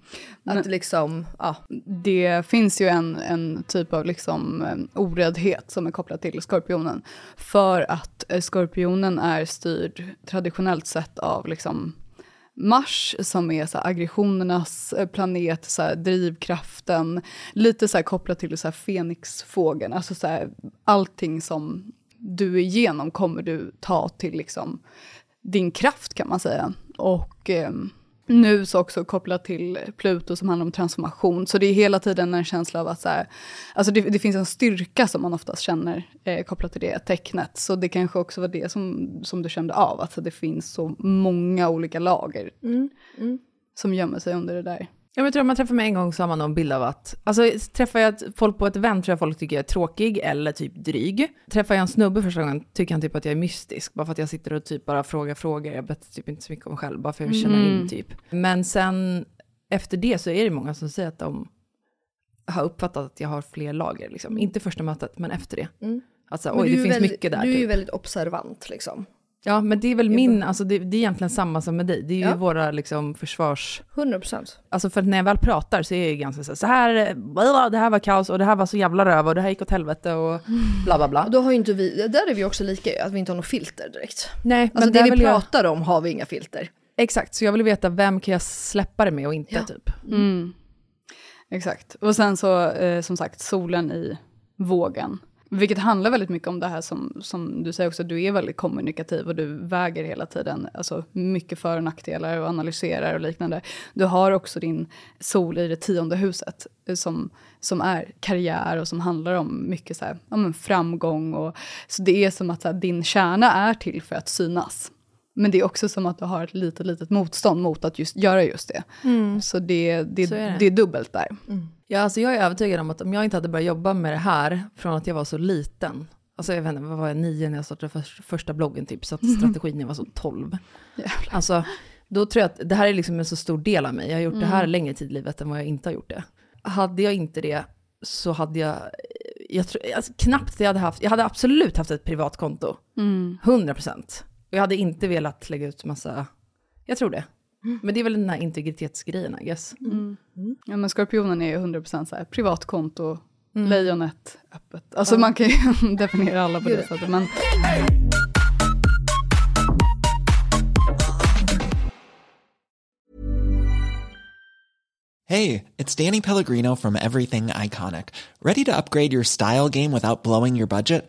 Att liksom, ja. Det finns ju en, en typ av liksom, oräddhet som är kopplad till skorpionen. För att eh, skorpionen är styrd traditionellt sett av liksom, Mars som är så här, aggressionernas eh, planet, så här, drivkraften, lite så här, kopplat till så här, fenixfågeln, alltså så här, allting som du är igenom kommer du ta till liksom, din kraft kan man säga. Och eh, nu så också kopplat till Pluto som handlar om transformation. Så det är hela tiden en känsla av att så här, alltså det, det finns en styrka som man oftast känner eh, kopplat till det tecknet. Så det kanske också var det som, som du kände av, att det finns så många olika lager som gömmer sig under det där. Jag tror om man träffar mig en gång så har man någon bild av att, alltså träffar jag folk på ett event tror jag folk tycker jag är tråkig eller typ dryg. Träffar jag en snubbe första gången tycker han typ att jag är mystisk, bara för att jag sitter och typ bara frågar frågor, jag vet typ inte så mycket om mig själv, bara för att jag vill känna in typ. Men sen efter det så är det många som säger att de har uppfattat att jag har fler lager, liksom. inte första mötet, men efter det. Alltså, Men oj, det finns väldigt, mycket där. Du är ju typ. väldigt observant liksom. Ja, men det är väl min, alltså det, det är egentligen samma som med dig, det är ju Ja. våra liksom försvars... 100%. Alltså för att när jag väl pratar så är jag ganska så här, så här, "Blah, det här var kaos och det här var så jävla röv och det här gick åt helvete och bla bla bla. Och då har ju inte vi, där är vi också lika att vi inte har något filter direkt. Nej, Alltså men det vi vill jag, pratar om har vi inga filter. Exakt, så jag vill veta vem kan jag släppa det med och inte Ja. typ. Mm. Exakt. Och sen så, eh, som sagt, solen i vågen. Vilket handlar väldigt mycket om det här som, som du säger också, du är väldigt kommunikativ och du väger hela tiden alltså mycket för och nackdelar och analyserar och liknande. Du har också din sol i det tionde huset eh, som, som är karriär och som handlar om mycket så här, ja, men framgång. Och, så det är som att så här, din kärna är till för att synas. Men det är också som att du har ett litet, litet motstånd mot att just göra just det. Så det, det, Så är det. det är dubbelt där. Ja, alltså jag är övertygad om att om jag inte hade börjat jobba med det här från att jag var så liten, alltså jag vet inte, vad var jag, nio när jag startade för, första bloggen typ, så att strategin när jag var så tolv. Alltså, då tror jag att det här är liksom en så stor del av mig, jag har gjort det här längre tid i livet än vad jag inte har gjort det. Hade jag inte det så hade jag, jag tror, alltså, knappt jag hade haft, jag hade absolut haft ett privatkonto, 100 procent. Och jag hade inte velat lägga ut massa, jag tror det. Men det är väl den här integritetsgrejen, I guess. Ja, men skorpionen är ju 100% så här, privatkonto, lejonet, öppet. Alltså man kan ju definiera alla på det sättet. Men Hey, it's Danny Pellegrino from Everything Iconic. Ready to upgrade your style game without blowing your budget?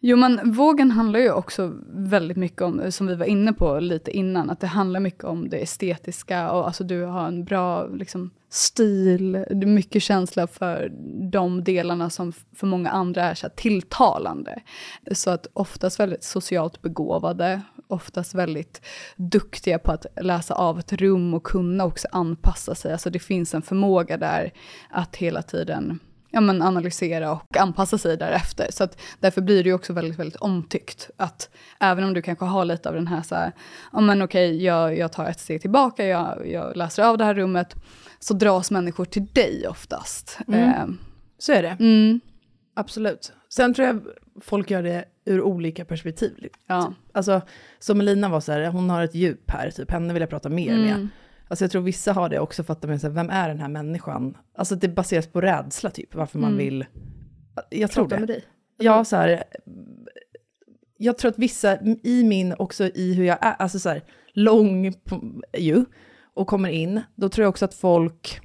Jo men vågen handlar ju också väldigt mycket om, eh, som vi var inne på lite innan, att det handlar mycket om det estetiska och alltså du har en bra liksom, stil, mycket känsla för de delarna som för många andra är så här, tilltalande. Så att oftast väldigt socialt begåvade, oftast väldigt duktiga på att läsa av ett rum och kunna också anpassa sig. Alltså det finns en förmåga där att hela tiden ja, men analysera och anpassa sig därefter. Så att därför blir det ju också väldigt, väldigt omtyckt. Att även om du kanske har lite av den här så här, ja men okej, jag, jag tar ett steg tillbaka, jag, jag läser av det här rummet, så dras människor till dig oftast. Mm. Eh, Så är det. mm, Absolut. Sen tror jag folk gör det ur olika perspektiv. ja. Alltså, som Elina var så här, hon har ett djup här, typ henne vill jag prata mer med. Alltså jag tror vissa har det också för att de är så här, vem är den här människan? Alltså det baseras på rädsla typ, varför man Mm. vill... Jag tror Prata det. med dig. Ja, så här, jag tror att vissa i min, också i hur jag är, alltså så här, lång ju, och kommer in, då tror jag också att folk,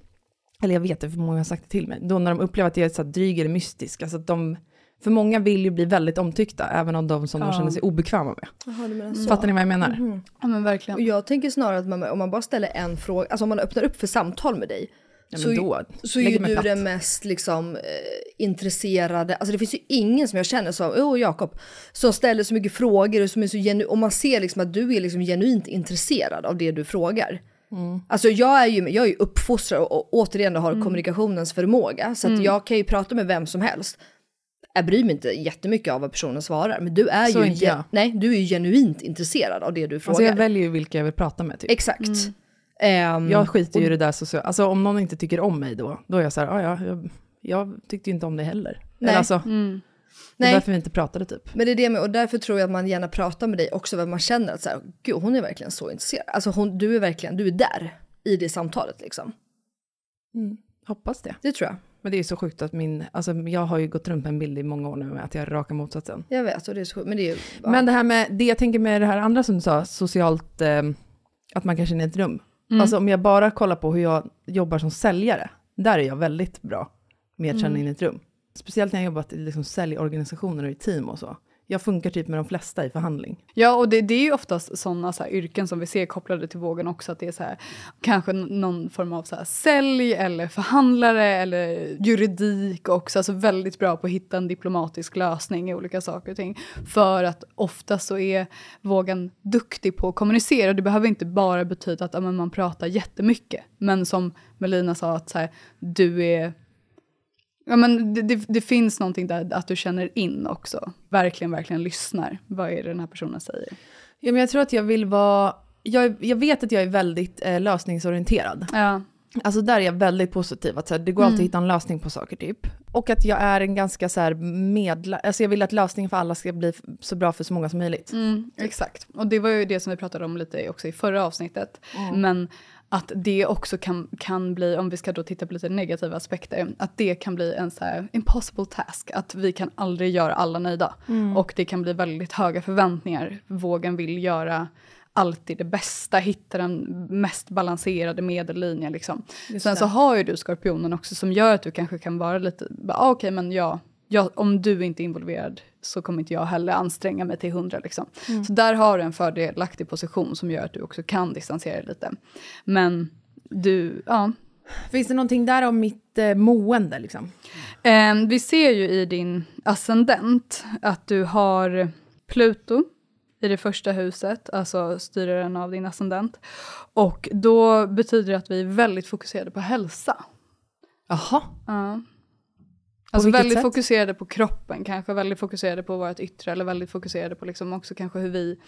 eller jag vet det för många har sagt det till mig, då när de upplever att jag är så här dryg eller mystisk, alltså att de, för många vill ju bli väldigt omtyckta, även av de som de Ja. känner sig obekväma med. Menar så. Fattar ni vad jag menar? Mhm. ja, men verkligen. Och jag tänker snarare att man, om man bara ställer en fråga, alltså om man öppnar upp för samtal med dig, Ja, så, då, så är ju du platt. den mest liksom, eh, intresserade, alltså det finns ju ingen som jag känner som, åh Jakob, som ställer så mycket frågor och som är så genu- och man ser liksom att du är liksom genuint intresserad av det du frågar. Mm. Alltså jag är ju, jag är ju uppfostrad och, och återigen har Mm. kommunikationens förmåga, så att jag kan ju prata med vem som helst. Jag bryr mig inte jättemycket av vad personen svarar, men du är Så ju, inte nej, du är ju genuint intresserad av det du frågar. Alltså jag väljer ju vilka jag vill prata med typ. Exakt. Ehm, Jag skiter ju i det där sociala, alltså om någon inte tycker om mig då, då är jag så här, "Ah, ja, jag, jag tyckte ju inte om dig heller. Nej. Eller alltså, Mm. det är Nej. därför vi inte pratade typ. Men det är det med, och därför tror jag att man gärna pratar med dig också, för man känner att så här, gud hon är verkligen så intresserad. Alltså hon, du är verkligen, du är där i det samtalet liksom. Hoppas det. Det tror jag. Men det är så sjukt att min, alltså jag har ju gått runt med en bild i många år nu med att jag är raka motsatsen. Jag vet, och det är så sjukt, men det är ju... Ja. Men det här med, det jag tänker med det här andra som du sa, socialt, eh, att man kan känna ett rum. Mm. Alltså om jag bara kollar på hur jag jobbar som säljare, där är jag väldigt bra med att känna Mm. in ett rum. Speciellt när jag jobbat i liksom säljorganisationer och i team och så. Jag funkar typ med de flesta i förhandling. Ja, och det, det är ju oftast sådana så här yrken som vi ser kopplade till vågen också, att det är så här, kanske någon form av så här sälj eller förhandlare eller juridik också, alltså väldigt bra på att hitta en diplomatisk lösning i olika saker och ting. För att ofta så är vågen duktig på att kommunicera, det behöver inte bara betyda att ja, men man pratar jättemycket, men som Melina sa, att så här, du är Ja, men det, det, det finns någonting där att du känner in också. Verkligen, verkligen lyssnar. Vad är det den här personen säger? Ja, men jag tror att jag vill vara, jag, jag vet att jag är väldigt eh, lösningsorienterad. Ja. Alltså där är jag väldigt positiv, att så här, det går alltid att hitta en lösning på saker typ. Och att jag är en ganska så här medla, alltså jag vill att lösningen för alla ska bli så bra för så många som möjligt. Mm, exakt. Och det var ju det som vi pratade om lite också i förra avsnittet. Men att det också kan, kan bli, om vi ska då titta på lite negativa aspekter, att det kan bli en så här impossible task, att vi kan aldrig göra alla nöjda. Och det kan bli väldigt höga förväntningar. Vågen vill göra alltid det bästa, hitta den mest balanserade medellinjen. Liksom. Sen så har ju du skorpionen också som gör att du kanske kan vara lite, ah, okej men ja, jag, om du inte är involverad så kommer inte jag heller anstränga mig till hundra. Liksom. Så där har du en fördelaktig position som gör att du också kan distansera dig lite. Men du, ja. Finns det någonting där om mitt eh, mående liksom? Eh, vi ser ju i din ascendent att du har Pluto i det första huset, alltså styraren av din ascendent. Och då betyder det att vi är väldigt fokuserade på hälsa. Jaha. Ja. Alltså väldigt sätt? fokuserade på kroppen, kanske väldigt fokuserade på vårt yttre, eller väldigt fokuserade på liksom också kanske hur vi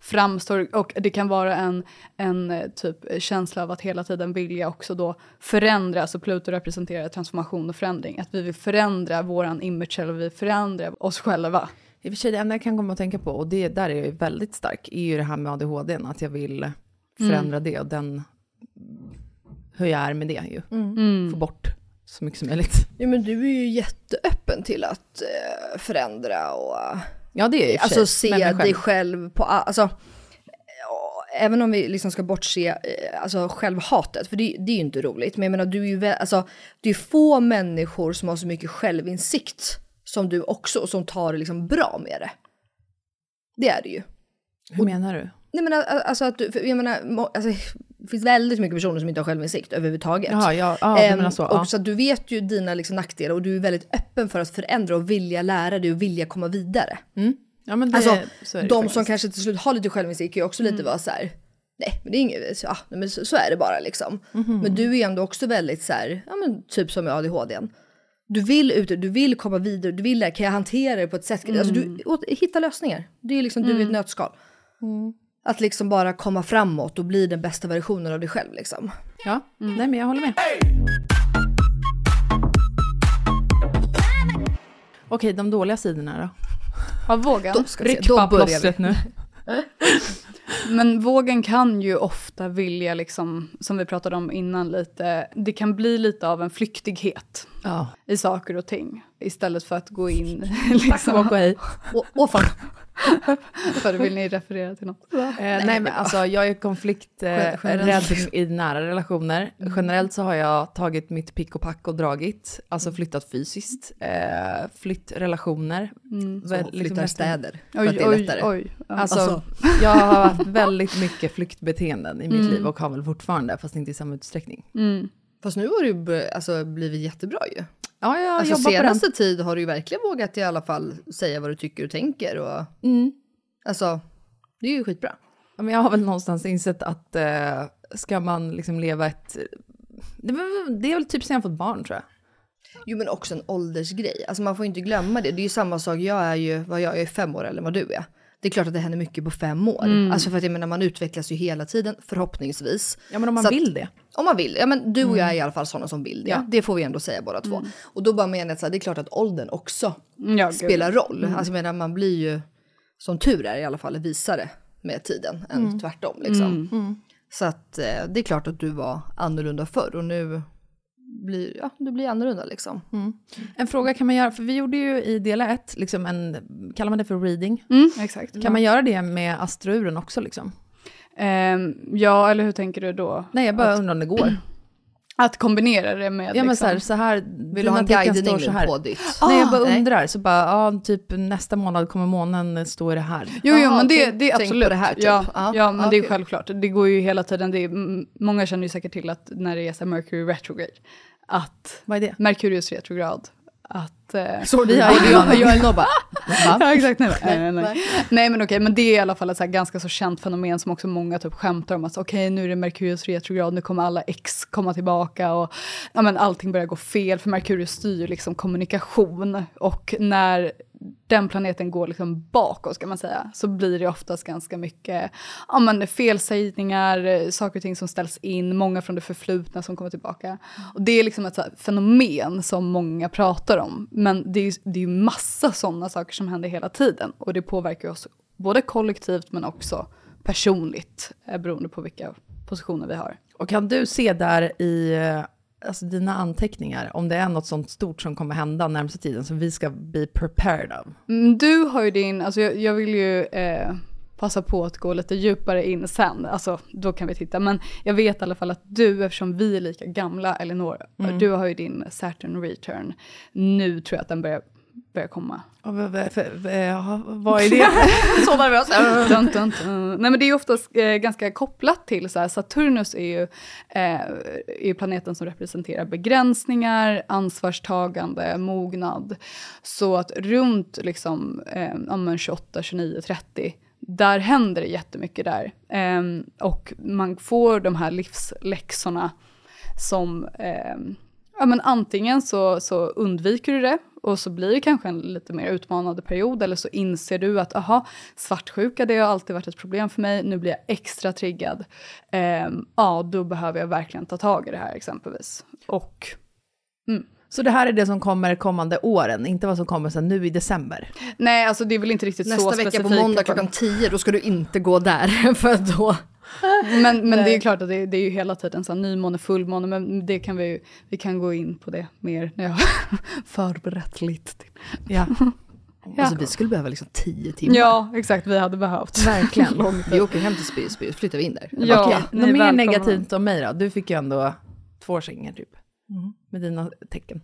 framstår. Och det kan vara en, en eh, typ känsla av att hela tiden vilja också då förändra, alltså Pluto representerar transformation och förändring, att vi vill förändra våran image, eller vi vill förändra oss själva. I och för sig det enda jag kan komma att tänka på, och det där är jag ju väldigt stark, är ju det här med ADHD, att jag vill förändra det och den, hur jag är med det ju. Få bort så mycket som möjligt. Ja men du är ju jätteöppen till att eh, förändra och Ja det är jag alltså se mig dig själv på, alltså även om vi liksom ska bortse, eh, alltså självhatet, för det, det är ju inte roligt, men jag menar du är ju, alltså det är få människor som har så mycket självinsikt som du också, och som tar det liksom bra med det. Det är det ju. Hur menar du? Nej men al- alltså att du, jag menar, alltså, det finns väldigt mycket personer som inte har självinsikt överhuvudtaget. Jaha, ja, ja, du menar så, Och ja. så du vet ju dina liksom nackdelar och du är väldigt öppen för att förändra och vilja lära dig och vilja komma vidare. Ja, men det, Alltså, så är det de faktiskt. som kanske till slut har lite självinsikt kan ju också lite vara så här. Nej, men det är inget, så, ja, men så, så är det bara liksom. Men du är ändå också väldigt så här, ja men typ som med ADHD. Du vill ut, du vill komma vidare, du vill lära, kan jag hantera det på ett sätt? Alltså du hitta lösningar. Det är liksom du i ett nötskal. Att liksom bara komma framåt och bli den bästa versionen av dig själv liksom. Ja, nej men jag håller med. Okej, de dåliga sidorna då? Av vågen. Ryck då bara börjar vi. plåstret nu. Men vågen kan ju ofta vilja, liksom, som vi pratade om innan lite, det kan bli lite av en flyktighet Ja. i saker och ting. Istället för att gå in... Tack liksom, och hej. Åh, åh fan. för vill ni referera till något? Eh, nej men alltså jag är konflikträdd eh, i nära relationer. Generellt så har jag tagit mitt pick och pack och dragit. Alltså flyttat fysiskt. Eh, flytt relationer. Så Väl- flyttar liksom städer. För Oj, att det är oj, lättare. oj. Ja. Alltså, Alltså. jag har haft väldigt mycket flyktbeteenden i mitt liv och har väl fortfarande, fast inte i samma utsträckning. Mm. Fast nu har det ju bör- alltså, blivit jättebra ju. Ja, jag Alltså på den. senaste tid har du ju verkligen vågat i alla fall säga vad du tycker och tänker och Mm. alltså det är ju skitbra. Ja, men jag har väl någonstans insett att eh, ska man liksom leva ett... Det, det är väl typ sen jag fått barn tror jag. Jo men också en åldersgrej, alltså man får inte glömma det. Det är ju samma sak, jag är ju, vad jag är fem år eller vad du är. Det är klart att det händer mycket på fem år. Alltså för att jag menar man utvecklas ju hela tiden, förhoppningsvis. Ja, men om man Så att- vill det. Om man vill, ja men du och jag är i alla fall sådana som vill det. Ja. Det får vi ändå säga båda två. Och då bara menar jag att det är klart att åldern också Ja, gud. spelar roll. Alltså jag menar man blir ju, som tur är i alla fall, visare med tiden än tvärtom liksom. Så att eh, det är klart att du var annorlunda förr och nu blir, ja, du blir annorlunda liksom. En fråga kan man göra, för vi gjorde ju i del ett, liksom en, kallar man det för reading? Mm, exakt. Kan man göra det med astrouren också liksom? Ehm, ja, eller hur tänker du då? Nej, jag bara att, undrar om det går. att kombinera det med... Ja men liksom, så här, så här Vill du ha en guidning står så här. på ditt? Nej jag bara nej. undrar, så bara, ja typ nästa månad kommer månen stå i det här. Jo, jo, Jaha, men det, tänk- det är absolut. det här, typ. ja, Ja. ja, men Ja, det är självklart. Det går ju hela tiden, det är, många känner ju säkert till att när det är så Mercury retrograde, att Vad är det? Merkurius retrograd, att... Eh, Så vi har ingen aning. jag Elinor bara, ja, exakt. Nej, nej, nej, nej. men okej, men det är i alla fall ett så ganska så känt fenomen som också många typ skämtar om. Att okej, nu är det Merkurius retrograd, nu kommer alla ex komma tillbaka och ja, men allting börjar gå fel. För Merkurius styr liksom kommunikation och när den planeten går liksom bakåt ska man säga, så blir det oftast ganska mycket ja, men felsägningar, saker och ting som ställs in, många från det förflutna som kommer tillbaka. Och det är liksom ett så här fenomen som många pratar om. Men det är ju det är massa sådana saker som händer hela tiden. Och det påverkar oss både kollektivt men också personligt, eh, beroende på vilka positioner vi har. Och kan du se där i eh, alltså dina anteckningar, om det är något sånt stort som kommer hända närmsta tiden som vi ska bli prepared av? Mm, Du har ju din, alltså jag, jag vill ju eh, passa på att gå lite djupare in sen, alltså då kan vi titta. Men jag vet i alla fall att du, eftersom vi är lika gamla, Elinor, du har ju din Saturn return. Nu tror jag att den börjar, börjar komma. Ja, vad är det? så nervös. Dun, dun, dun. Nej men det är ju oftast eh, ganska kopplat till så här, Saturnus är ju, eh, är ju planeten som representerar begränsningar, ansvarstagande, mognad. Så att runt liksom, eh, ja, men 28, 29, 30 där händer det jättemycket där. Eh, och man får de här livsläxorna som eh, ja, men antingen så, så undviker du det och så blir det kanske en lite mer utmanande period eller så inser du att aha, svartsjuka det har alltid varit ett problem för mig, nu blir jag extra triggad. Ehm, ja, då behöver jag verkligen ta tag i det här exempelvis. Och Så det här är det som kommer kommande åren, inte vad som kommer sen nu i december? nej, alltså det är väl inte riktigt så Nästa vecka specifikt. på måndag klockan 10, då ska du inte gå där. För då... Men, men det är klart att det, det är ju hela tiden så här nymåne, fullmåne, men det kan vi ju, vi kan gå in på det mer när jag har förberett lite. Ja. Ja. Alltså vi skulle behöva liksom tio timmar. Ja, exakt, vi hade behövt. Verkligen. vi åker hem till Spy, Spy, flyttar vi in där. Ja. Okej, ni något är mer välkomna. negativt om mig då? Du fick ju ändå två kängor typ. Med dina tecken.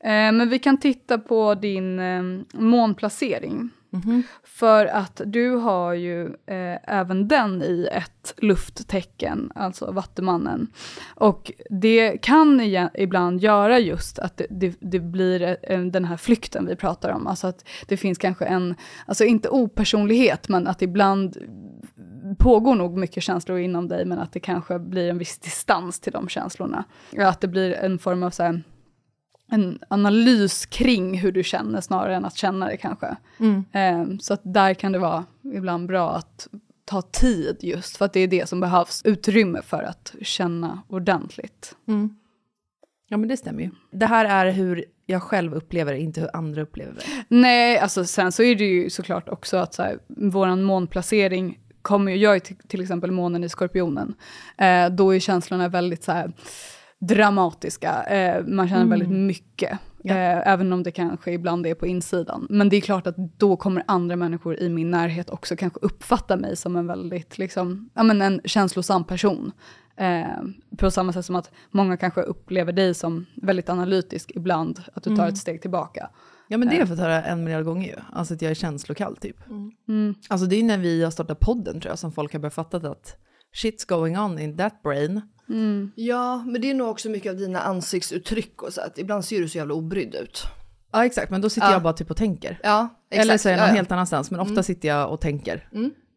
Eh, men vi kan titta på din eh, månplacering. Mm-hmm. För att du har ju eh, även den i ett lufttecken, alltså Vattumannen. Och det kan igen, ibland göra just att det, det, det blir eh, den här flykten vi pratar om. Alltså att det finns kanske en, alltså inte opersonlighet, men att ibland pågår nog mycket känslor inom dig, men att det kanske blir en viss distans till de känslorna. Att det blir en form av så här, en analys kring hur du känner snarare än att känna det kanske. Eh, så att där kan det vara ibland bra att ta tid just för att det är det som behövs utrymme för att känna ordentligt. Ja men det stämmer ju. Det här är hur jag själv upplever det, inte hur andra upplever det. Nej, alltså sen så är det ju såklart också att så här, våran månplacering kommer ju, jag är till, till exempel månen i skorpionen, eh, då är känslorna väldigt så här dramatiska, eh, man känner väldigt mycket. Eh, även om det kanske ibland är på insidan. Men det är klart att då kommer andra människor i min närhet också kanske uppfatta mig som en väldigt, liksom, ja men en känslosam person. Eh, på samma sätt som att många kanske upplever dig som väldigt analytisk ibland, att du tar ett steg tillbaka. Ja men det har jag fått höra en miljard gånger ju. Alltså att jag är känslokall typ. Alltså det är när vi har startat podden tror jag som folk har börjat fatta att shit's going on in that brain. Ja, men det är nog också mycket av dina ansiktsuttryck och så att ibland ser du så jävla obrydd ut. Ja exakt, men då sitter Ja. jag bara typ och tänker. Ja, exakt. Eller så är jag ja, någon ja. helt annanstans, men ofta sitter jag och tänker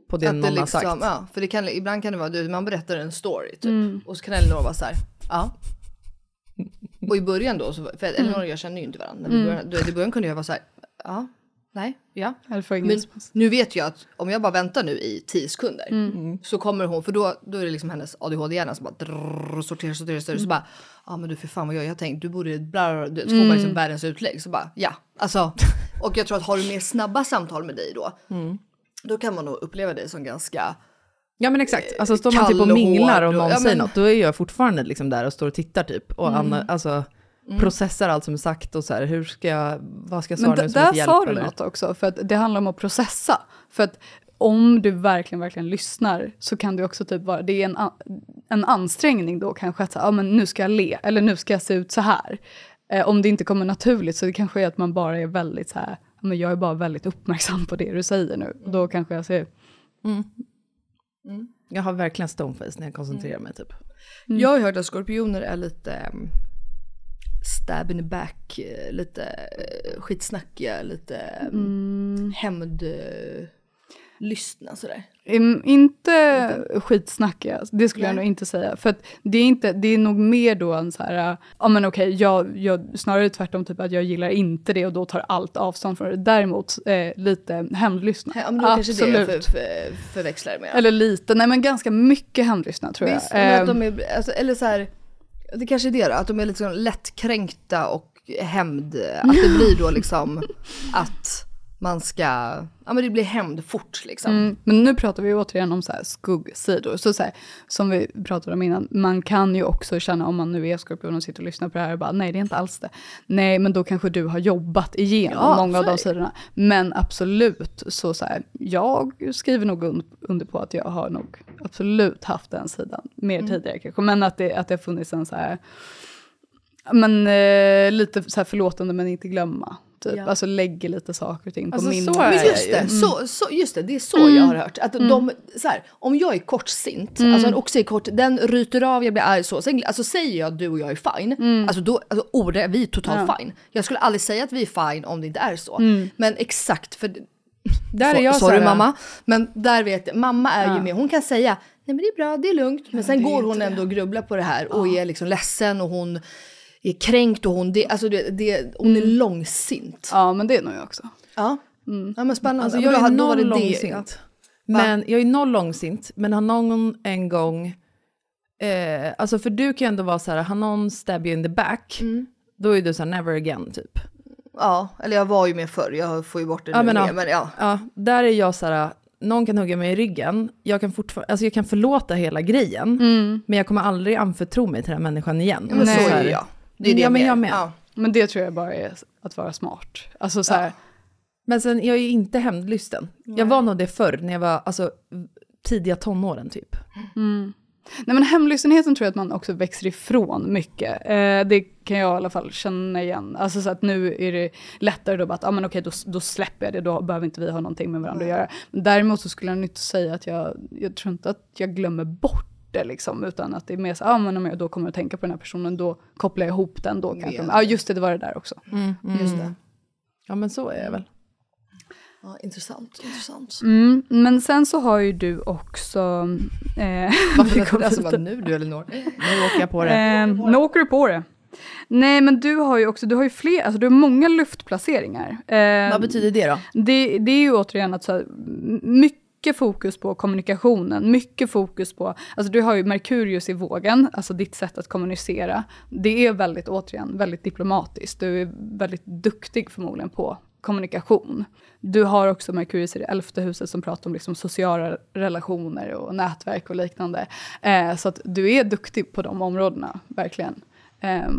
på det Att någon det har liksom, sagt. Ja, för det kan, ibland kan det vara, du, man berättar en story typ. Och så kan Elinor vara så här, ja. Och i början då, så, för Elinor och jag känner ju inte varandra. Men i början, då, i början kunde jag vara så här, ja, nej, ja. Eller får ingen Men nu vet jag att om jag bara väntar nu i tio sekunder Mm. så kommer hon, för då, då är det liksom hennes ADHD-hjärna som bara drrrr, sorterar, sorterar, sorterar. Så bara, ja men du för fan vad jag, jag tänkt, du borde, bla, bla, bla. så får man Mm. liksom världens utlägg. Så bara, ja, alltså. Och jag tror att har du mer snabba samtal med dig då, Mm. då kan man nog uppleva dig som ganska, Ja men exakt, alltså står man typ och minglar och någon ja, säger men- något, då är jag fortfarande liksom där och står och tittar typ. Och Anna, alltså processar allt som är sagt och så här, hur ska jag, vad ska jag svara Men nu som där sa du något också, för att det handlar om att processa. För att om du verkligen, verkligen lyssnar så kan det också typ vara, det är en, en ansträngning då kanske att säga, ja men nu ska jag le, eller nu ska jag se ut så här. Eh, om det inte kommer naturligt så det kanske är att man bara är väldigt så här, men jag är bara väldigt uppmärksam på det du säger nu. Och då kanske jag säger, Jag har verkligen stoneface när jag koncentrerar mig typ. Mm. Jag har ju hört att skorpioner är lite um, stab in the back, eh, lite uh, skitsnackiga, lite um, hämnd... Uh, lystna sådär. Mm, inte skitsnackiga, det skulle jag nog inte säga. För att det är, inte, det är nog mer då en så här, ja men okej, jag, jag, snarare tvärtom typ att jag gillar inte det och då tar allt avstånd från det. Däremot eh, lite hämndlyssna. Ja, men då kanske det Absolut. för, för, förväxlar med. Eller lite, nej men ganska mycket hämndlyssna tror Visst, jag. men att Eh, de är, alltså, eller så här, det kanske är det då, att de är lite liksom lättkränkta och hämnd, att det blir då liksom att man ska, ja men det blir hämnd fort liksom. Mm, men nu pratar vi återigen om så här skuggsidor. Så, så här, som vi pratade om innan, man kan ju också känna om man nu är skorpion och sitter och lyssnar på det här och bara nej det är inte alls det. Nej men då kanske du har jobbat igenom Ja, många av de sidorna. Men absolut, så, så här, jag skriver nog un- under på att jag har nog absolut haft den sidan mer Mm. tidigare kanske. Men att det, att det har funnits en så här, men eh, lite så här förlåtande men inte glömma. Typ. Ja. Alltså lägger lite saker och ting på Alltså, min så Men just ju. det, så, så, just det, det är så jag har hört. Att de, så här, om jag är kortsint, alltså en oxe är kort, den ryter av, jag blir arg så. Sen, alltså säger jag att du och jag är fine, alltså då, alltså, ord, är vi är totalt fine. Jag skulle aldrig säga att vi är fine om det inte är så. Men exakt, för Där är jag Sorry så här- mamma. Men där vet jag, mamma är ju Ja. med, hon kan säga nej men det är bra, det är lugnt. Men sen det går hon inte ändå och grubblar på det här och är liksom ledsen och hon är kränkt och hon, det, alltså det, det, hon är långsint. Ja men det är nog jag också. Ja. ja men spännande. Alltså jag då är noll långsint. Men jag är noll långsint, men har någon en gång, eh, alltså för du kan ju ändå vara så här, har någon stab you in the back, då är du så här never again typ. Ja, eller jag var ju med förr, jag får ju bort det Ja, nu men, med, ja. men ja. Ja, där är jag så här, någon kan hugga mig i ryggen, jag kan fortfarande, alltså jag kan förlåta hela grejen, men jag kommer aldrig anförtro mig till den här människan igen. Ja, men Nej. så är jag. Det är det Ja, men jag med. Ja. Men det tror jag bara är att vara smart. Alltså så här, Men sen, jag är inte hämndlysten. Jag var nog det förr, när jag var alltså, tidiga tonåren typ. Mm. Nej men hemlystenheten tror jag att man också växer ifrån mycket. Eh, det kan jag i alla fall känna igen. Alltså så att nu är det lättare då att, ah, men okej då, då släpper jag det, då behöver inte vi ha någonting med varandra att göra. Men däremot så skulle jag inte säga att jag, jag tror inte att jag glömmer bort det liksom, utan att det är mer så, ah, men om jag då kommer att tänka på den här personen, då kopplar jag ihop den då kanske. Ja ah, just det, det var det där också. Mm, mm. Just det. Ja men så är jag väl. Ja, intressant, intressant. Mm, men sen så har ju du också... Eh, Varför alltså, bara, nu du Elinor? Nu åker jag på det. Eh, nu åker du på det. Nej men du har ju också, du har ju fler, alltså du har många luftplaceringar. Eh, Vad betyder det då? Det, det är ju återigen att så här, mycket fokus på kommunikationen, mycket fokus på, alltså du har ju Merkurius i vågen, alltså ditt sätt att kommunicera. Det är väldigt, återigen, väldigt diplomatiskt. Du är väldigt duktig förmodligen på kommunikation. Du har också Merkurius i det elfte huset som pratar om liksom sociala relationer och nätverk och liknande. Eh, så att du är duktig på de områdena, verkligen. Eh,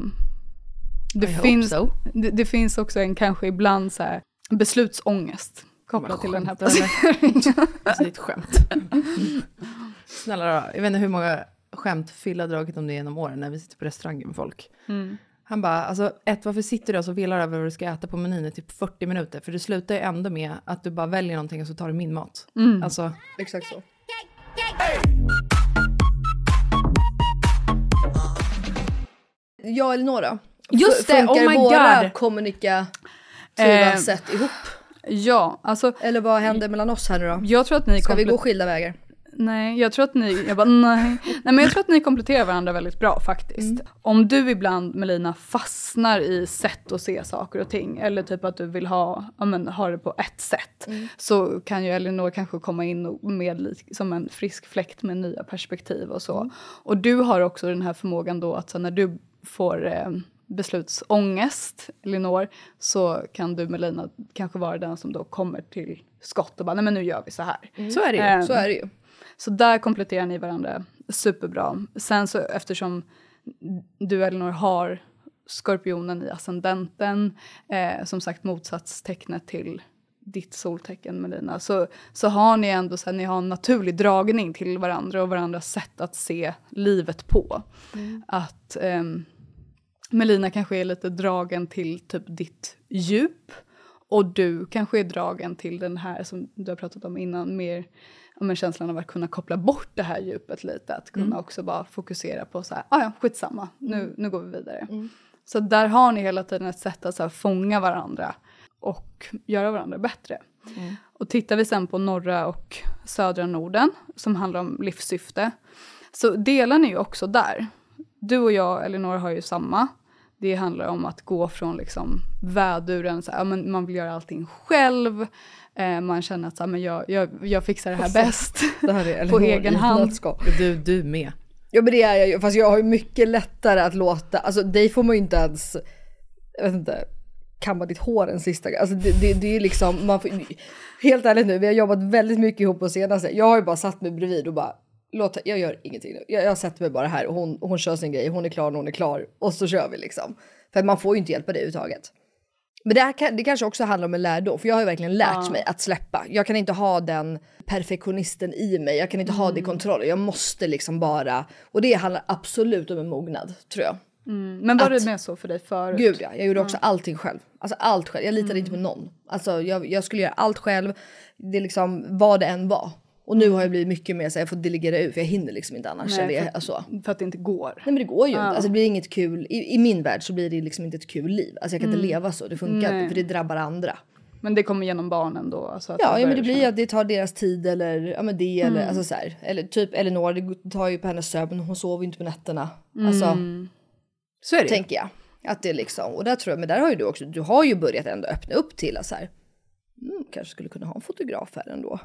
det, finns, so. det, det, finns också en kanske ibland så här beslutsångest kopplat till den här placeringen. alltså det är ett skämt. Snälla då, jag vet inte hur många skämt Phil har dragit om det genom åren när vi sitter på restauranger med folk. Mm. Han bara, alltså ett, varför sitter du och så velar över vad du ska äta på menyn i typ 40 minuter? För det slutar ju ändå med att du bara väljer någonting och så tar du min mat. Mm. Alltså, exakt så. Ja, Elinora. Just det, oh my våra god! kommunikativa Eh, sätt ihop? Ja, alltså. Eller vad händer mellan oss här nu då? Jag tror att ni Ska vi gå skilda vägar? Nej, jag tror att ni, jag bara nej. nej men jag tror att ni kompletterar varandra väldigt bra faktiskt. Om du ibland Melina fastnar i sätt att se saker och ting eller typ att du vill ha, ja, men, ha det på ett sätt så kan ju Elinor kanske komma in med som en frisk fläkt med nya perspektiv och så. Och du har också den här förmågan då att så, när du får eh, beslutsångest, Elinor, så kan du Melina kanske vara den som då kommer till skott och bara nej men nu gör vi så här. så är det ju. Ehm, Så är det ju. så där kompletterar ni varandra superbra. Sen så eftersom du Elinor har skorpionen i ascendenten, eh, som sagt motsatstecknet till ditt soltecken Melina, så, så har ni ändå så här, ni har en naturlig dragning till varandra och varandras sätt att se livet på. Att ehm, Melina kanske är lite dragen till typ ditt djup och du kanske är dragen till den här som du har pratat om innan, mer men känslan av att kunna koppla bort det här djupet lite. Att kunna också bara fokusera på så här, ah, ja skitsamma, nu, nu går vi vidare. Så där har ni hela tiden ett sätt att så här, fånga varandra och göra varandra bättre. Och tittar vi sen på norra och södra Norden som handlar om livssyfte så delar ni ju också där. Du och jag, Elinor, har ju samma. Det handlar om att gå från liksom väduren, så här, ja, men man vill göra allting själv. Eh, man känner att så här, men jag, jag, jag fixar det här bäst Det här är på Elinor egen hand. Du, du med. Ja men det är jag ju, fast jag har ju mycket lättare att låta, alltså dig får man ju inte ens, jag vet inte, kamma ditt hår en sista gång. Alltså det, det, det är ju liksom, man får, helt ärligt nu, vi har jobbat väldigt mycket ihop på senaste. Jag har ju bara satt mig bredvid och bara, låt, jag gör ingenting nu. Jag, jag sätter mig bara här och hon, hon kör sin grej, hon är klar när hon är klar och så kör vi liksom. För man får ju inte hjälpa det överhuvudtaget. Men det, här, det kanske också handlar om en lärdom, för jag har ju verkligen lärt mig att släppa. Jag kan inte ha den perfektionisten i mig, jag kan inte ha det i kontroll. Jag måste liksom bara, och det handlar absolut om en mognad, tror jag. Men var Att- det med så för dig förut? Gud ja, jag gjorde också allting själv. Alltså allt själv, jag litade inte på någon. Alltså jag, jag skulle göra allt själv, det är liksom vad det än var. Och nu har jag blivit mycket mer så jag får delegera ut för jag hinner liksom inte annars. Nej, för- alltså. För att det inte går. Nej men det går ju inte. Alltså det blir inget kul. I, I min värld så blir det liksom inte ett kul liv. Alltså jag kan inte leva så, det funkar inte för det drabbar andra. Men det kommer genom barnen då? Alltså Ja, ja men det blir ju att det tar deras tid eller ja men det eller alltså så här. Eller typ Elinor, det tar ju på hennes sömn, hon sover ju inte på nätterna. Alltså Så är det tänker jag. Att det liksom, och där tror jag, men där har ju du också, du har ju börjat ändå öppna upp till att så här, mm, kanske skulle kunna ha en fotograf här ändå.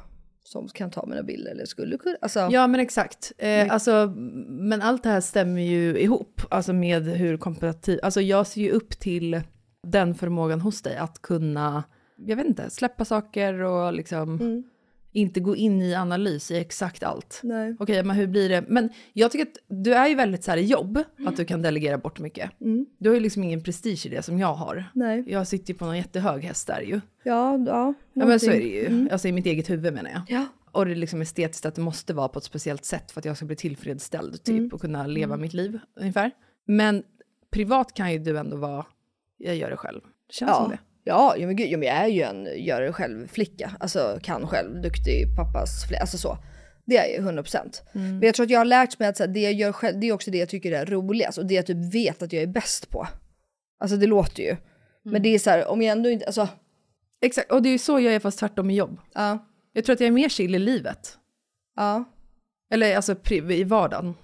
Som kan ta mina bilder eller skulle kunna, alltså. Ja men exakt. Eh, alltså, men allt det här stämmer ju ihop, alltså med hur kompetitiv, alltså jag ser ju upp till den förmågan hos dig att kunna, jag vet inte, släppa saker och liksom inte gå in i analys i exakt allt. Nej. Okej, men hur blir det? Men jag tycker att du är ju väldigt så här i jobb, att du kan delegera bort mycket. Mm. Du har ju liksom ingen prestige i det som jag har. Nej. Jag sitter ju på någon jättehög häst där ju. Ja, ja. Ja men så är det ju. Mm. Alltså i mitt eget huvud menar jag. Ja. Och det är liksom estetiskt att det måste vara på ett speciellt sätt för att jag ska bli tillfredsställd typ Mm. och kunna leva mitt liv ungefär. Men privat kan ju du ändå vara, jag gör det själv. Det känns som Ja. det. Ja, ja, men gud, ja, men jag är ju en gör det själv flicka. Alltså kan själv, duktig pappas flicka, alltså så. Det är jag ju 100%. Mm. Men jag tror att jag har lärt mig att så här, det jag gör själv, det är också det jag tycker är roligast och det jag typ vet att jag är bäst på. Alltså det låter ju. Mm. Men det är så här, om jag ändå inte, alltså. Exakt, och det är ju så jag är fast tvärtom i jobb. Ja. Jag tror att jag är mer chill i livet. Ja. Eller alltså pri- i vardagen.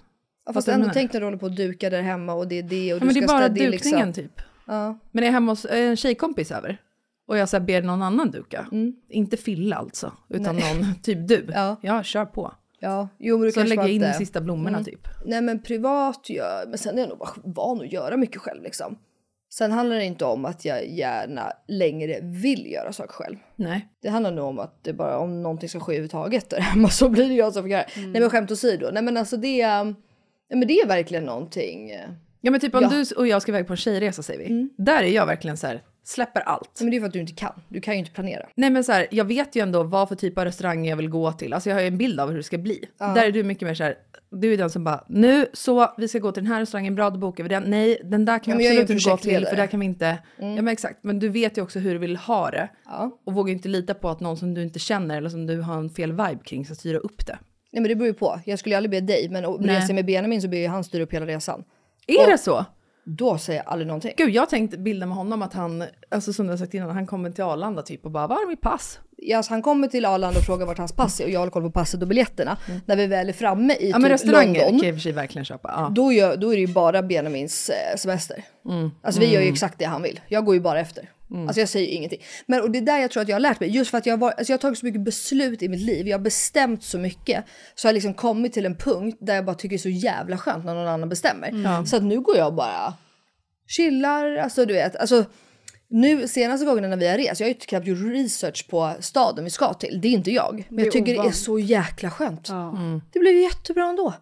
Ja, fast ändå tänk när du håller på och dukar där hemma och det är det och Ja, du men det är ska bara städa, det är dukningen liksom, typ. Ja. Men är jag hemma hos en tjejkompis över och jag så ber någon annan duka, inte Fille alltså, utan Mm. Nej. någon, typ du. Ja. ja, kör på. Ja, jo men du Så lägger jag in de sista blommorna Mm. typ. Nej men privat gör, men sen är jag nog bara van att göra mycket själv liksom. Sen handlar det inte om att jag gärna längre vill göra saker själv. Nej. Det handlar nog om att det bara om någonting ska ske överhuvudtaget där hemma så blir det jag som får göra det. Nej men skämt åsido, nej men alltså det, är- nej men det är verkligen någonting. Ja men typ om Ja. du och jag ska iväg på en tjejresa säger vi. Där är jag verkligen så här, släpper allt. Men det är för att du inte kan, du kan ju inte planera. Nej men så här, jag vet ju ändå vad för typ av restaurang jag vill gå till. Alltså jag har ju en bild av hur det ska bli. Ja. Där är du mycket mer så här, du är den som bara, nu så, vi ska gå till den här restaurangen, bra då bokar vi den. Nej, den där kan vi ju absolut inte gå till för där kan vi inte. Mm. Ja men exakt, men du vet ju också hur du vill ha det. Ja. Och vågar inte lita på att någon som du inte känner eller som du har en fel vibe kring ska styra upp det. Nej men det beror ju på, jag skulle ju aldrig be dig men reser med Benjamin så ber ju han styra upp hela resan. Är Och det så? Då säger jag aldrig någonting. Gud, jag tänkte bilda med honom att han, alltså som du har sagt innan, han kommer till Arlanda typ och bara, var är mitt pass? Ja, alltså han kommer till Arlanda och frågar vart hans pass är och jag håller koll på passet och biljetterna. När vi väl är framme i Ja men typ London. kan jag i och för sig verkligen köpa. Ja. Då, gör, då är det ju bara Benjamins eh, semester. Mm. Alltså vi gör ju Mm. exakt det han vill. Jag går ju bara efter. Mm. Alltså jag säger ingenting. Men och det är där jag tror att jag har lärt mig. Just för att jag, var, alltså jag har tagit så mycket beslut i mitt liv. Jag har bestämt så mycket. Så jag har liksom kommit till en punkt där jag bara tycker det är så jävla skönt när någon annan bestämmer. Mm. Så att nu går jag bara chillar. Alltså du vet. Alltså, nu senaste gången när vi har rest, jag har ju knappt gjort research på staden vi ska till. Det är inte jag. Men jag tycker det är så jäkla skönt. Mm. Det blev jättebra ändå.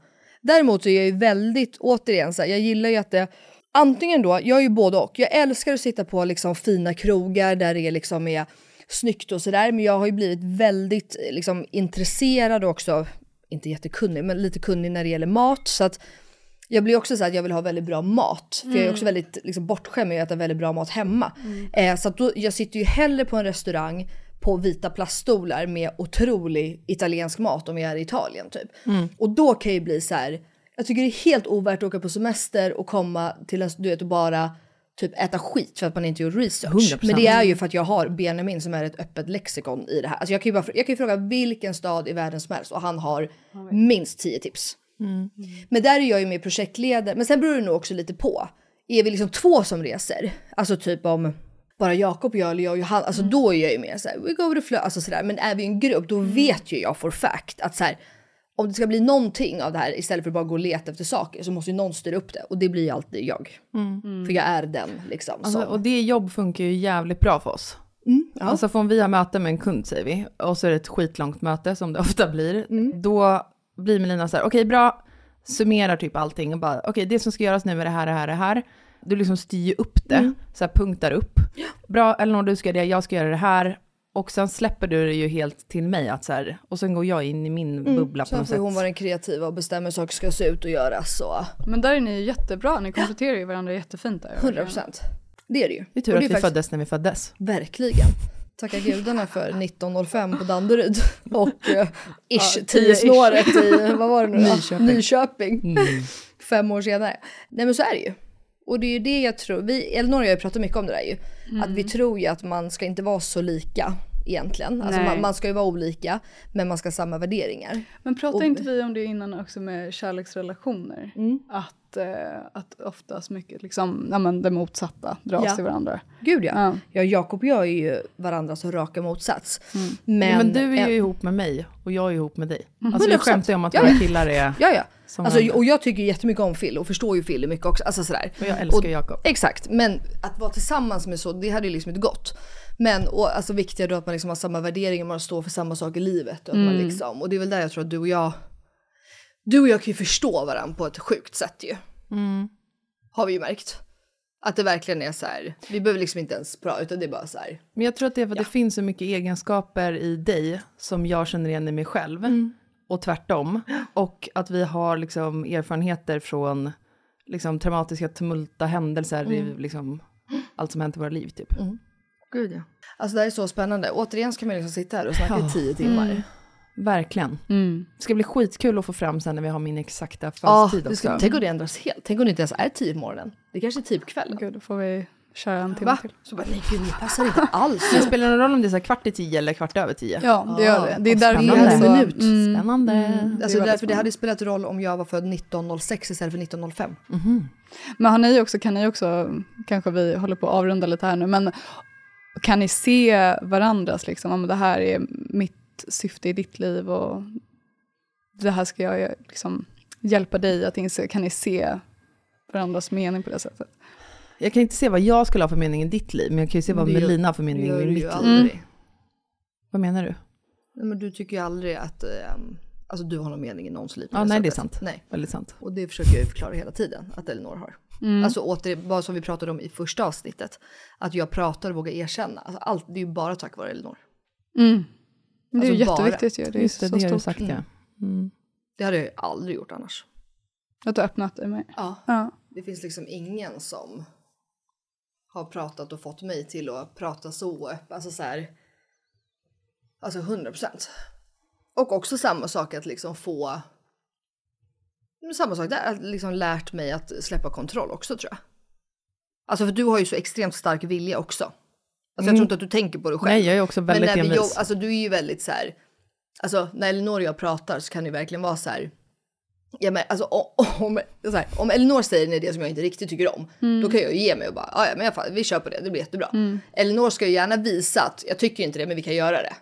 Däremot så är jag ju väldigt, återigen så här, jag gillar ju att det Antingen då, jag är ju både och. Jag älskar att sitta på liksom fina krogar där det liksom är snyggt och sådär. Men jag har ju blivit väldigt liksom, intresserad också, inte jättekunnig, men lite kunnig när det gäller mat. Så att jag blir också så att jag vill ha väldigt bra mat. För jag är Mm. också väldigt liksom, bortskämd med att äta väldigt bra mat hemma. Eh, så att då, jag sitter ju hellre på en restaurang på vita plaststolar med otrolig italiensk mat om jag är i Italien typ. Mm. Och då kan jag ju bli så här, jag tycker det är helt ovärt att åka på semester och komma till en, du vet och bara typ äta skit för att man inte gjort research. 100%. Men det är ju för att jag har Benjamin som är ett öppet lexikon i det här. Alltså jag kan ju, bara, jag kan ju fråga vilken stad i världen som helst och han har minst 10 tips. Mm. Men där är jag ju med projektledare. Men sen beror det nog också lite på. Är vi liksom två som reser, alltså typ om bara Jakob jag eller jag och Johanna, alltså då är jag ju mer såhär, we go with the flow, alltså sådär. Men är vi en grupp, då vet ju jag for fact att såhär, om det ska bli någonting av det här istället för att bara gå och leta efter saker så måste ju någon styra upp det. Och det blir ju alltid jag. Mm. För jag är den liksom. Alltså, som- och det jobb funkar ju jävligt bra för oss. ja. Alltså om vi har möte med en kund säger vi, och så är det ett skitlångt möte som det ofta blir, då blir Melina så här, okej bra, summerar typ allting och bara, okej det som ska göras nu är det här, det här, det här. Du liksom styr upp det, Mm. så här punktar upp. Bra, Elinor du ska göra det, jag ska göra det här. Och sen släpper du det ju helt till mig att så här, och sen går jag in i min bubbla på Sen något får sätt. hon vara den kreativa och bestämma hur saker ska se ut och göras. Så. Men där är ni ju jättebra, ni kompletterar ju varandra jättefint där. 100 procent. Det är det ju. Det är tur Och att vi faktiskt- föddes när vi föddes. Verkligen. Tacka gudarna för 1905 på Danderyd och eh, ish Ja, 10 10-ish. snåret i, vad var det nu? Nyköping. Nyköping. Mm. Fem år senare. Nej men så är det ju. Och det är ju det jag tror, vi, Elinor och jag har pratat mycket om det där ju. Att vi tror ju att man ska inte vara så lika egentligen. Alltså Nej. man, man ska ju vara olika men man ska ha samma värderingar. Men pratade inte vi om det innan också med kärleksrelationer? Mm. Att att, eh, att oftast mycket liksom, ja, men det motsatta dras Ja. till varandra. Gud ja. Ja. Ja, Jakob och jag är ju varandras raka motsats. Men, Men, men du är ju eh, ihop med mig och jag är ihop med dig. Alltså vi 100%. skämtar ju om att Ja, våra ja. killar är... Ja, ja. Alltså, och jag tycker jättemycket om Phil och förstår ju Phil mycket också. Alltså sådär. Och jag älskar Jakob. Exakt, men att vara tillsammans med så, det hade ju liksom inte gått. Men och, alltså viktigare då att man liksom har samma värderingar, man står för samma sak i livet. Och, att man liksom, och det är väl där jag tror att du och jag, du och jag kan ju förstå varandra på ett sjukt sätt ju. Har vi ju märkt. Att det verkligen är så här, vi behöver liksom inte ens prata utan det är bara så här. Men jag tror att det är för att det finns så mycket egenskaper i dig som jag känner igen i mig själv. Och tvärtom. Och att vi har liksom erfarenheter från liksom, traumatiska tumulta händelser i liksom, allt som hänt i våra liv typ. Gud ja. Alltså det här är så spännande. Återigen ska man liksom sitta här och snacka i tio timmar. Verkligen. Det ska bli skitkul att få fram sen när vi har min exakta Ja, födelsetid det ska, också. tänk om det ändras helt. Tänk om det inte ens är tio på morgonen. Det kanske är tio på kvällen. Gud, då får vi köra en timme Va? till. Så bara, nej gud, det passar inte alls. Men spelar det någon roll om det är så här kvart i tio eller kvart över tio? Ja, det gör det. Det är och därför spännande. jag är så... Minut. Mm. Spännande. Alltså väldigt därför det hade spelat roll om jag var född 1906 istället för 1905. Men har ni också, kan ni också, kanske vi håller på att avrunda lite här nu, men kan ni se varandras, liksom, men det här är mitt syfte i ditt liv och det här ska jag liksom hjälpa dig att inse, kan ni se varandras mening på det sättet? Jag kan inte se vad jag skulle ha för mening i ditt liv, men jag kan ju se vad Melina har för mening i mitt ju liv. aldrig. Vad menar du? Nej, men du tycker ju aldrig att ehm, alltså, du har någon mening i någons liv. Ja, nej det är sättet. sant. Nej. Väldigt sant. Och det försöker jag ju förklara hela tiden att Elinor har. Alltså åter, bara som vi pratade om i första avsnittet. Att jag pratar och vågar erkänna. Alltså, allt, det är ju bara tack vare Elinor. Mm. Det är ju Alltså bara- jätteviktigt ju, det är Just det, så det har du stort. sagt ja. Mm. Det hade jag ju aldrig gjort annars. Att du öppnat dig med. Ja. Ja. Det finns liksom ingen som har pratat och fått mig till att prata så öppet. Alltså så här. Alltså 100 procent. Och också samma sak att liksom få. Samma sak där, att liksom lärt mig att släppa kontroll också tror jag. Alltså för du har ju så extremt stark vilja också. Alltså jag tror inte att du tänker på det själv. Nej, jag är också väldigt Men när vi envis. jobb, alltså du är ju väldigt så här. Alltså när Elinor och jag pratar så kan det verkligen vara så här. Ja, men alltså, om, så här, om Elinor säger en idé som jag inte riktigt tycker om, då kan jag ju ge mig och bara, "Ah, ja men jag, vi kör på det, det blir jättebra. Elinor ska ju gärna visa att jag tycker inte det, men vi kan göra det.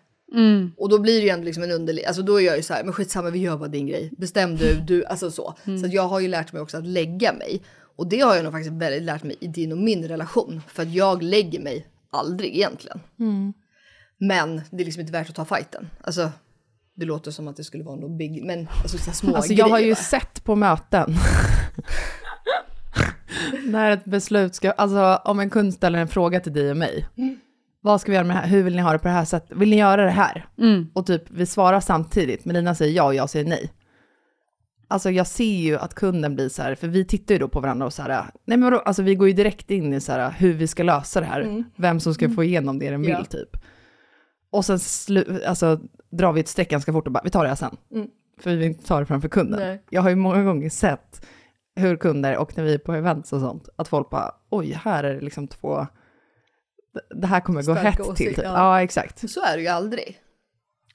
Och då blir det ju ändå liksom en underlig, alltså då är jag ju så här, men skitsamma vi gör bara din grej, bestäm du, du, alltså så. Så att jag har ju lärt mig också att lägga mig. Och det har jag nog faktiskt väldigt lärt mig i din och min relation, för att jag lägger mig aldrig egentligen. Men det är liksom inte värt att ta fighten. Alltså, det låter som att det skulle vara något big, men alltså så små Alltså jag har ju va? sett på möten. När ett beslut ska, alltså om en kund ställer en fråga till dig och mig. Vad ska vi göra med det här? Hur vill ni ha det på det här sättet? Vill ni göra det här? Och typ vi svarar samtidigt, men Lina säger ja och jag säger nej. Alltså jag ser ju att kunden blir så här, för vi tittar ju då på varandra och så här, nej men vadå, alltså vi går ju direkt in i så här hur vi ska lösa det här, vem som ska få igenom det den vill Ja. typ. Och sen slu, alltså, drar vi ett streck ganska fort och bara, vi tar det här sen. För vi vill inte ta det framför kunden. Nej. Jag har ju många gånger sett hur kunder, och när vi är på events och sånt, att folk bara, oj, här är det liksom två, det här kommer gå hett till. åsikter, Typ. ja. Ja. exakt. Men Så är det ju aldrig.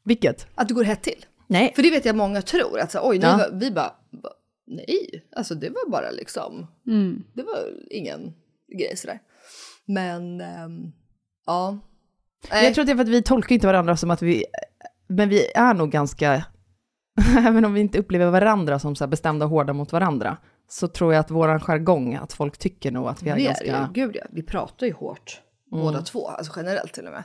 Vilket? Att det går hett till. Nej. För det vet jag många tror. Att så, oj, nej, Ja. vi bara, nej, alltså det var bara liksom, Mm. det var ingen grej sådär. Men, ehm, ja. Nej. Jag tror att det är för att vi tolkar inte varandra som att vi, men vi är nog ganska, även om vi inte upplever varandra som så här bestämda och hårda mot varandra, så tror jag att våran jargong, att folk tycker nog att vi är det ganska... är. Gud ja, vi pratar ju hårt. Mm. Båda två, alltså generellt till och med.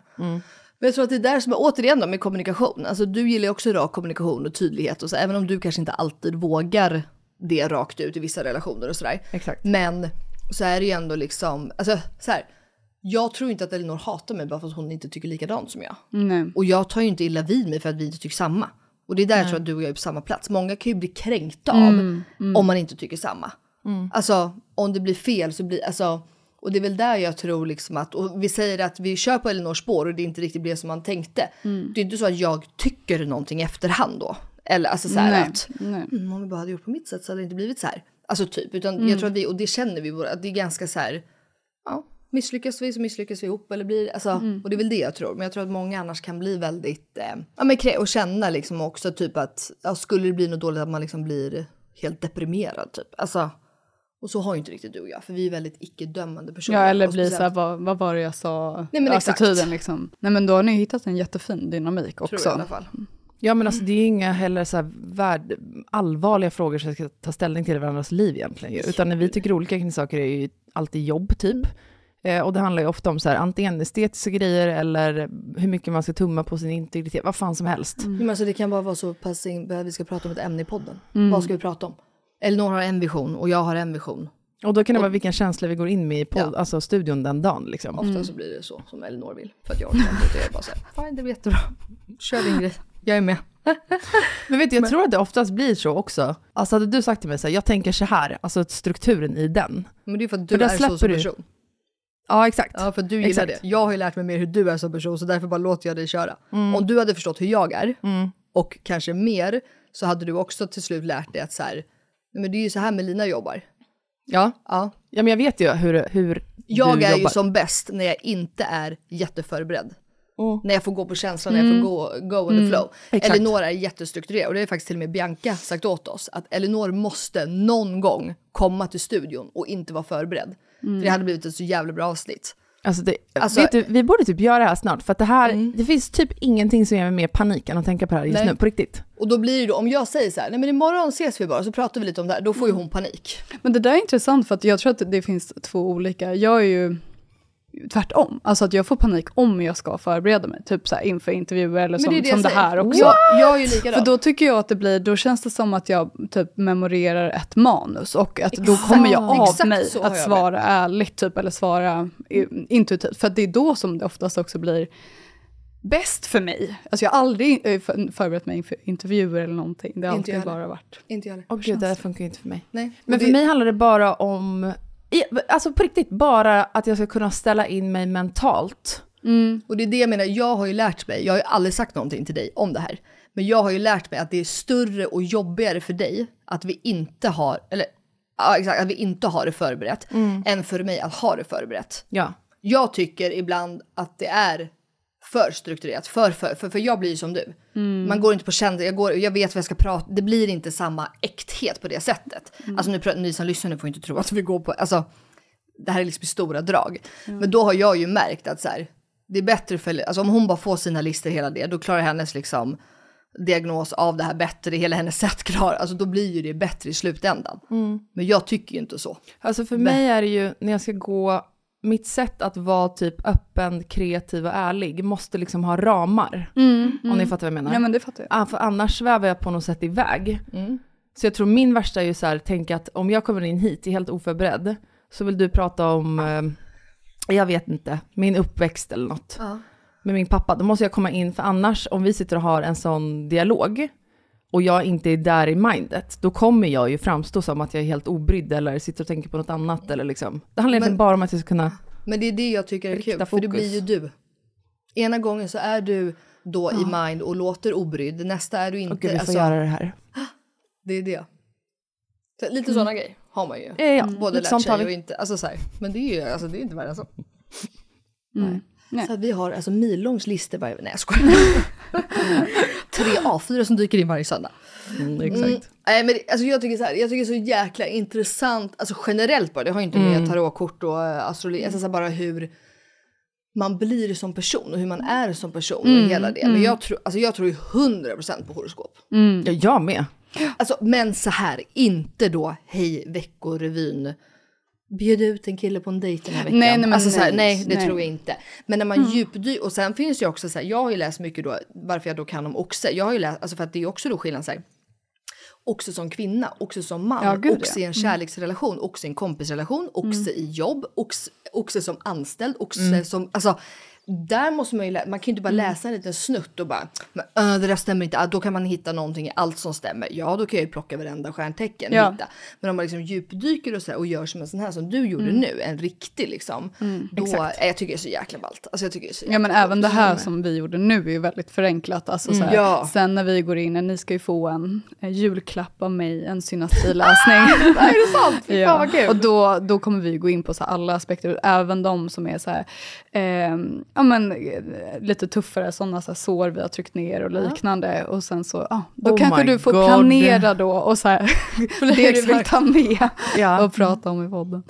Men jag tror att det är där som är, återigen då med kommunikation. Alltså du gillar ju också rak kommunikation och tydlighet och så, även om du kanske inte alltid vågar det rakt ut i vissa relationer och sådär. Exakt. Men så är det ju ändå liksom, alltså så här. Jag tror inte att Elinor hatar mig bara för att hon inte tycker likadant som jag. Nej. Och jag tar ju inte illa vid mig för att vi inte tycker samma. Och det är där jag tror att du och jag är på samma plats. Många kan ju bli kränkta av om man inte tycker samma. Alltså om det blir fel så blir, alltså, och det är väl där jag tror liksom att, och vi säger att vi kör på Elinors spår och det inte riktigt blev som man tänkte. Det är inte så att jag tycker någonting efterhand då. Eller alltså så här Nej. att, Nej. mm, om vi bara hade gjort på mitt sätt så hade det inte blivit så här. Alltså typ, utan jag tror att vi, och det känner vi, båda, att det är ganska så här, ja, misslyckas vi så misslyckas vi ihop eller blir alltså, och det är väl det jag tror. Men jag tror att många annars kan bli väldigt, eh, ja men krä- och känna liksom också typ att, ja, skulle det bli något dåligt att man liksom blir helt deprimerad typ. Alltså, Och så har ju inte riktigt du och jag, för vi är väldigt icke-dömande personer. Ja, eller Och blir så här, speciellt- vad, vad var det jag sa? Nej, men exakt. Attityden liksom. Nej men då har ni hittat en jättefin dynamik Tror också. jag i alla fall. Ja men alltså det är inga heller så här värld, allvarliga frågor som ska ta ställning till i varandras liv egentligen. Utan när vi tycker olika kring saker är ju alltid jobb typ. Eh, och det handlar ju ofta om så här, antingen estetiska grejer eller hur mycket man ska tumma på sin integritet, vad fan som helst. Ja, Men alltså det kan bara vara så pass in, att vi ska prata om ett ämne i podden. Mm. Vad ska vi prata om? Elinor har en vision och jag har en vision. Och då kan det vara vilken känsla vi går in med i podd, Ja. alltså studion den dagen liksom. Ofta så blir det så som Elinor vill. För att jag orkar inte. Jag är bara så här, fine det blir jättebra. Kör din grej. Jag är med. Men vet du, jag tror att det oftast blir så också. Alltså hade du sagt till mig så här, jag tänker så här, alltså strukturen i den. Men det är för att För du där är så som du. Ja exakt. Ja, för du gillar Exakt. det. Jag har ju lärt mig mer hur du är som person, så därför bara låter jag dig köra. Mm. Om du hade förstått hur jag är, och kanske mer, så hade du också till slut lärt dig att så här, men det är ju så här Melina jobbar. Ja. Ja. ja, men jag vet ju hur, hur Jag du är ju jobbar. som bäst när jag inte är jätteförberedd. Mm. När jag får gå på känslan, när jag får gå, go with the flow. Exakt. Elinor är jättestrukturerad och det är faktiskt till och med Bianca sagt åt oss att Elinor måste någon gång komma till studion och inte vara förberedd. För det hade blivit ett så jävla bra avsnitt. Alltså, det, Alltså- vet du, vi borde typ göra det här snart, för att det här, det finns typ ingenting som ger mig mer panik än att tänka på det här just Nej. nu, på riktigt. Och då blir det då, om jag säger så här, nej men imorgon ses vi bara så pratar vi lite om det här, då får ju hon panik. Men det där är intressant för att jag tror att det finns två olika. Jag är ju tvärtom. Alltså att jag får panik om jag ska förbereda mig. Typ så här inför intervjuer eller som det det, som det här också. Ja, jag är ju likadan. För då tycker jag att det blir, då känns det som att jag typ memorerar ett manus och att då kommer jag av Exakt mig att svara ärligt typ eller svara intuitivt. För det är då som det oftast också blir bäst för mig. Alltså jag har aldrig eh, för- förberett mig inför intervjuer eller någonting. Det har Inte jag alltid bara varit. Inte jag heller. Åh gud, det här funkar ju inte för mig. Nej. Men Och för det- mig handlar det bara om, alltså på riktigt, bara att jag ska kunna ställa in mig mentalt. Och det är det jag menar, jag har ju lärt mig, jag har ju aldrig sagt någonting till dig om det här. Men jag har ju lärt mig att det är större och jobbigare för dig att vi inte har, eller ja, exakt, att vi inte har det förberett, än för mig att ha det förberett. Ja. Jag tycker ibland att det är för strukturerat, för, för, för, för jag blir ju som du. Man går inte på känsla, jag, går, jag vet vad jag ska prata, det blir inte samma äkthet på det sättet. Alltså nu, ni som lyssnar nu får inte tro att vi går på, alltså det här är liksom stora drag. Men då har jag ju märkt att så här, det är bättre för, alltså om hon bara får sina listor hela det, då klarar hennes liksom diagnos av det här bättre, hela hennes sätt klarar, alltså då blir ju det bättre i slutändan. Men jag tycker ju inte så. Alltså för mig är det ju, när jag ska gå, mitt sätt att vara typ öppen, kreativ och ärlig måste liksom ha ramar. Om ni fattar vad jag menar. Ja men det fattar jag. För annars svävar jag på något sätt iväg. Så jag tror min värsta är ju så här, tänka att om jag kommer in hit, är helt oförberedd, så vill du prata om, eh, jag vet inte, min uppväxt eller något. Med min pappa, då måste jag komma in, för annars om vi sitter och har en sån dialog, och jag inte är där i mindet, då kommer jag ju framstå som att jag är helt obrydd eller sitter och tänker på något annat eller liksom. Det handlar egentligen bara om att jag ska kunna, Men det är det jag tycker är kul, för det fokus. blir ju du. Ena gången så är du då i mind och låter obrydd, nästa är du inte. gud vi får alltså, göra det här. Det är det. Lite sådana grejer har man ju. Ja, ja, Både lärt sig och inte. Alltså, så här. Men det är ju alltså, det är inte värre än så. Nej. Så att vi har alltså millångs listor varje... Nej jag skojar. Tre A4 som dyker in varje söndag. Mm, exakt. Mm. Nej, men det, alltså jag tycker så här, jag tycker det är så jäkla intressant, alltså generellt bara, det har ju inte med Mm. tarotkort och uh, astrologi, alltså så här bara hur man blir som person och hur man är som person Mm, och hela det. Men jag tror, alltså jag tror ju 100% på horoskop. Ja, jag med. Alltså, men så här, inte då hej veckorevyn. Bjöd ut en kille på en dejt den här veckan. Nej, nej, men alltså, så här, nej, nej, det nej. tror jag inte. Men när man djupdyker, och sen finns det ju också så här, jag har ju läst mycket då, varför jag då kan om oxe. Jag har ju läst, alltså för att det är också då skillnad så här, oxe som kvinna, oxe som man, Ja, gud, i ja. en kärleksrelation, oxe i en kompisrelation, oxe i jobb, oxe, oxe som anställd, oxe som, alltså där måste man ju, man kan ju inte bara läsa en liten snutt och bara, men, äh, det där stämmer inte, ah, då kan man hitta någonting i allt som stämmer. Ja, då kan jag ju plocka varenda stjärntecken Ja. och hitta. Men om man liksom djupdyker och, så och gör som en sån här som du gjorde nu, en riktig liksom, då, exakt. äh, jag tycker det är så jäkla ballt. Alltså jag tycker det är så Ja men även det här som vi gjorde nu är ju väldigt förenklat. Alltså, så här, Ja. Sen när vi går in, ni ska ju få en, en julklapp av mig, en synastriläsning. är det sant? Fy fan vad kul. Och då, då kommer vi gå in på så alla aspekter, även de som är så här, ehm, ja, men, eh, lite tuffare sådana så här, sår vi har tryckt ner och liknande. Och sen så, ja, då Oh kanske du får God. planera då och så här, det du vill ta med Ja. och prata om i podden.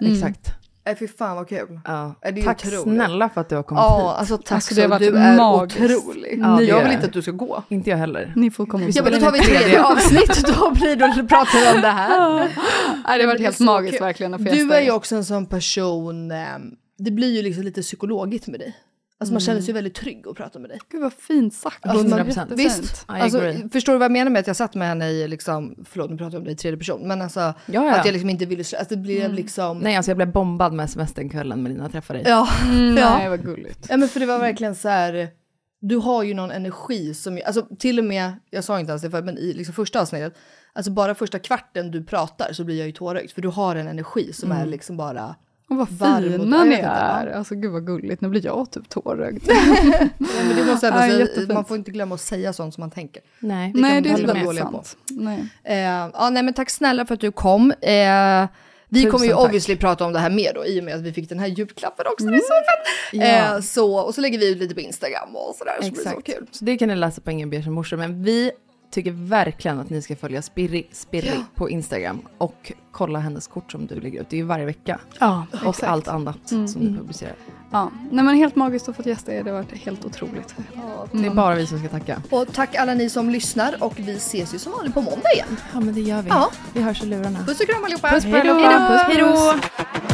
Mm. Exakt. Nej fy fan vad kul. Ja. Är Tack otroligt. snälla för att du har kommit Ja, hit. alltså tack Alltså, så du är magiskt. otrolig. Ja, jag vill inte att du ska gå. Inte jag heller. Ni får komma Ja men då tar vi tredje avsnitt, då blir då pratar vi om det här. Nej, det har varit helt magiskt kul. verkligen att få Du är ju också en sån person, eh, det blir ju liksom lite psykologigt med dig. Alltså man känner sig väldigt trygg att prata med dig. Gud vad fint sagt. Alltså, man- 100%. Visst, I alltså, agree. förstår du vad jag menar med att jag satt med henne i, liksom, förlåt nu pratar jag om det i tredje person, men alltså Ja, ja. att jag liksom inte ville, att det blev liksom... Nej, alltså jag blev bombad med sms den kvällen Melina träffade dig. Ja, Mm, ja. Nej, vad gulligt. ja men för det var verkligen så här, du har ju någon energi som, alltså till och med, jag sa inte ens det förut, men i liksom första avsnittet, alltså bara första kvarten du pratar så blir jag ju tårögd, för du har en energi som är liksom bara, Och vad fina jag ni är. Alltså gud vad gulligt. Nu blir jag typ tårögd. ja, men det måste jag säga, man får inte glömma att säga sånt som man tänker. Nej. kan Nej, det är med. sant. Nej. Eh, ja, nej, men tack snälla för att du kom. Eh, vi Tusen kommer ju tack. obviously prata om det här mer då, i och med att vi fick den här julklappen också. Det är så fett! Ja. Eh, så, och så lägger vi ut lite på Instagram och sådär, så blir det så Exakt. kul. Så det kan ni läsa på Ingen ber som morsa. Men vi tycker verkligen att ni ska följa Spirri, Spirri på Instagram och kolla hennes kort som du lägger ut. Det är ju varje vecka. Ja, Och exakt. allt annat som du publicerar. Ja. Nej men helt magiskt att få gästa er. Det har varit helt otroligt. Det är bara vi som ska tacka. Och tack alla ni som lyssnar och vi ses ju som vanligt på måndag igen. Ja men det gör vi. Ja. Vi hörs i lurarna. Puss och kram allihopa! Puss på allihopa. Hej då! Hold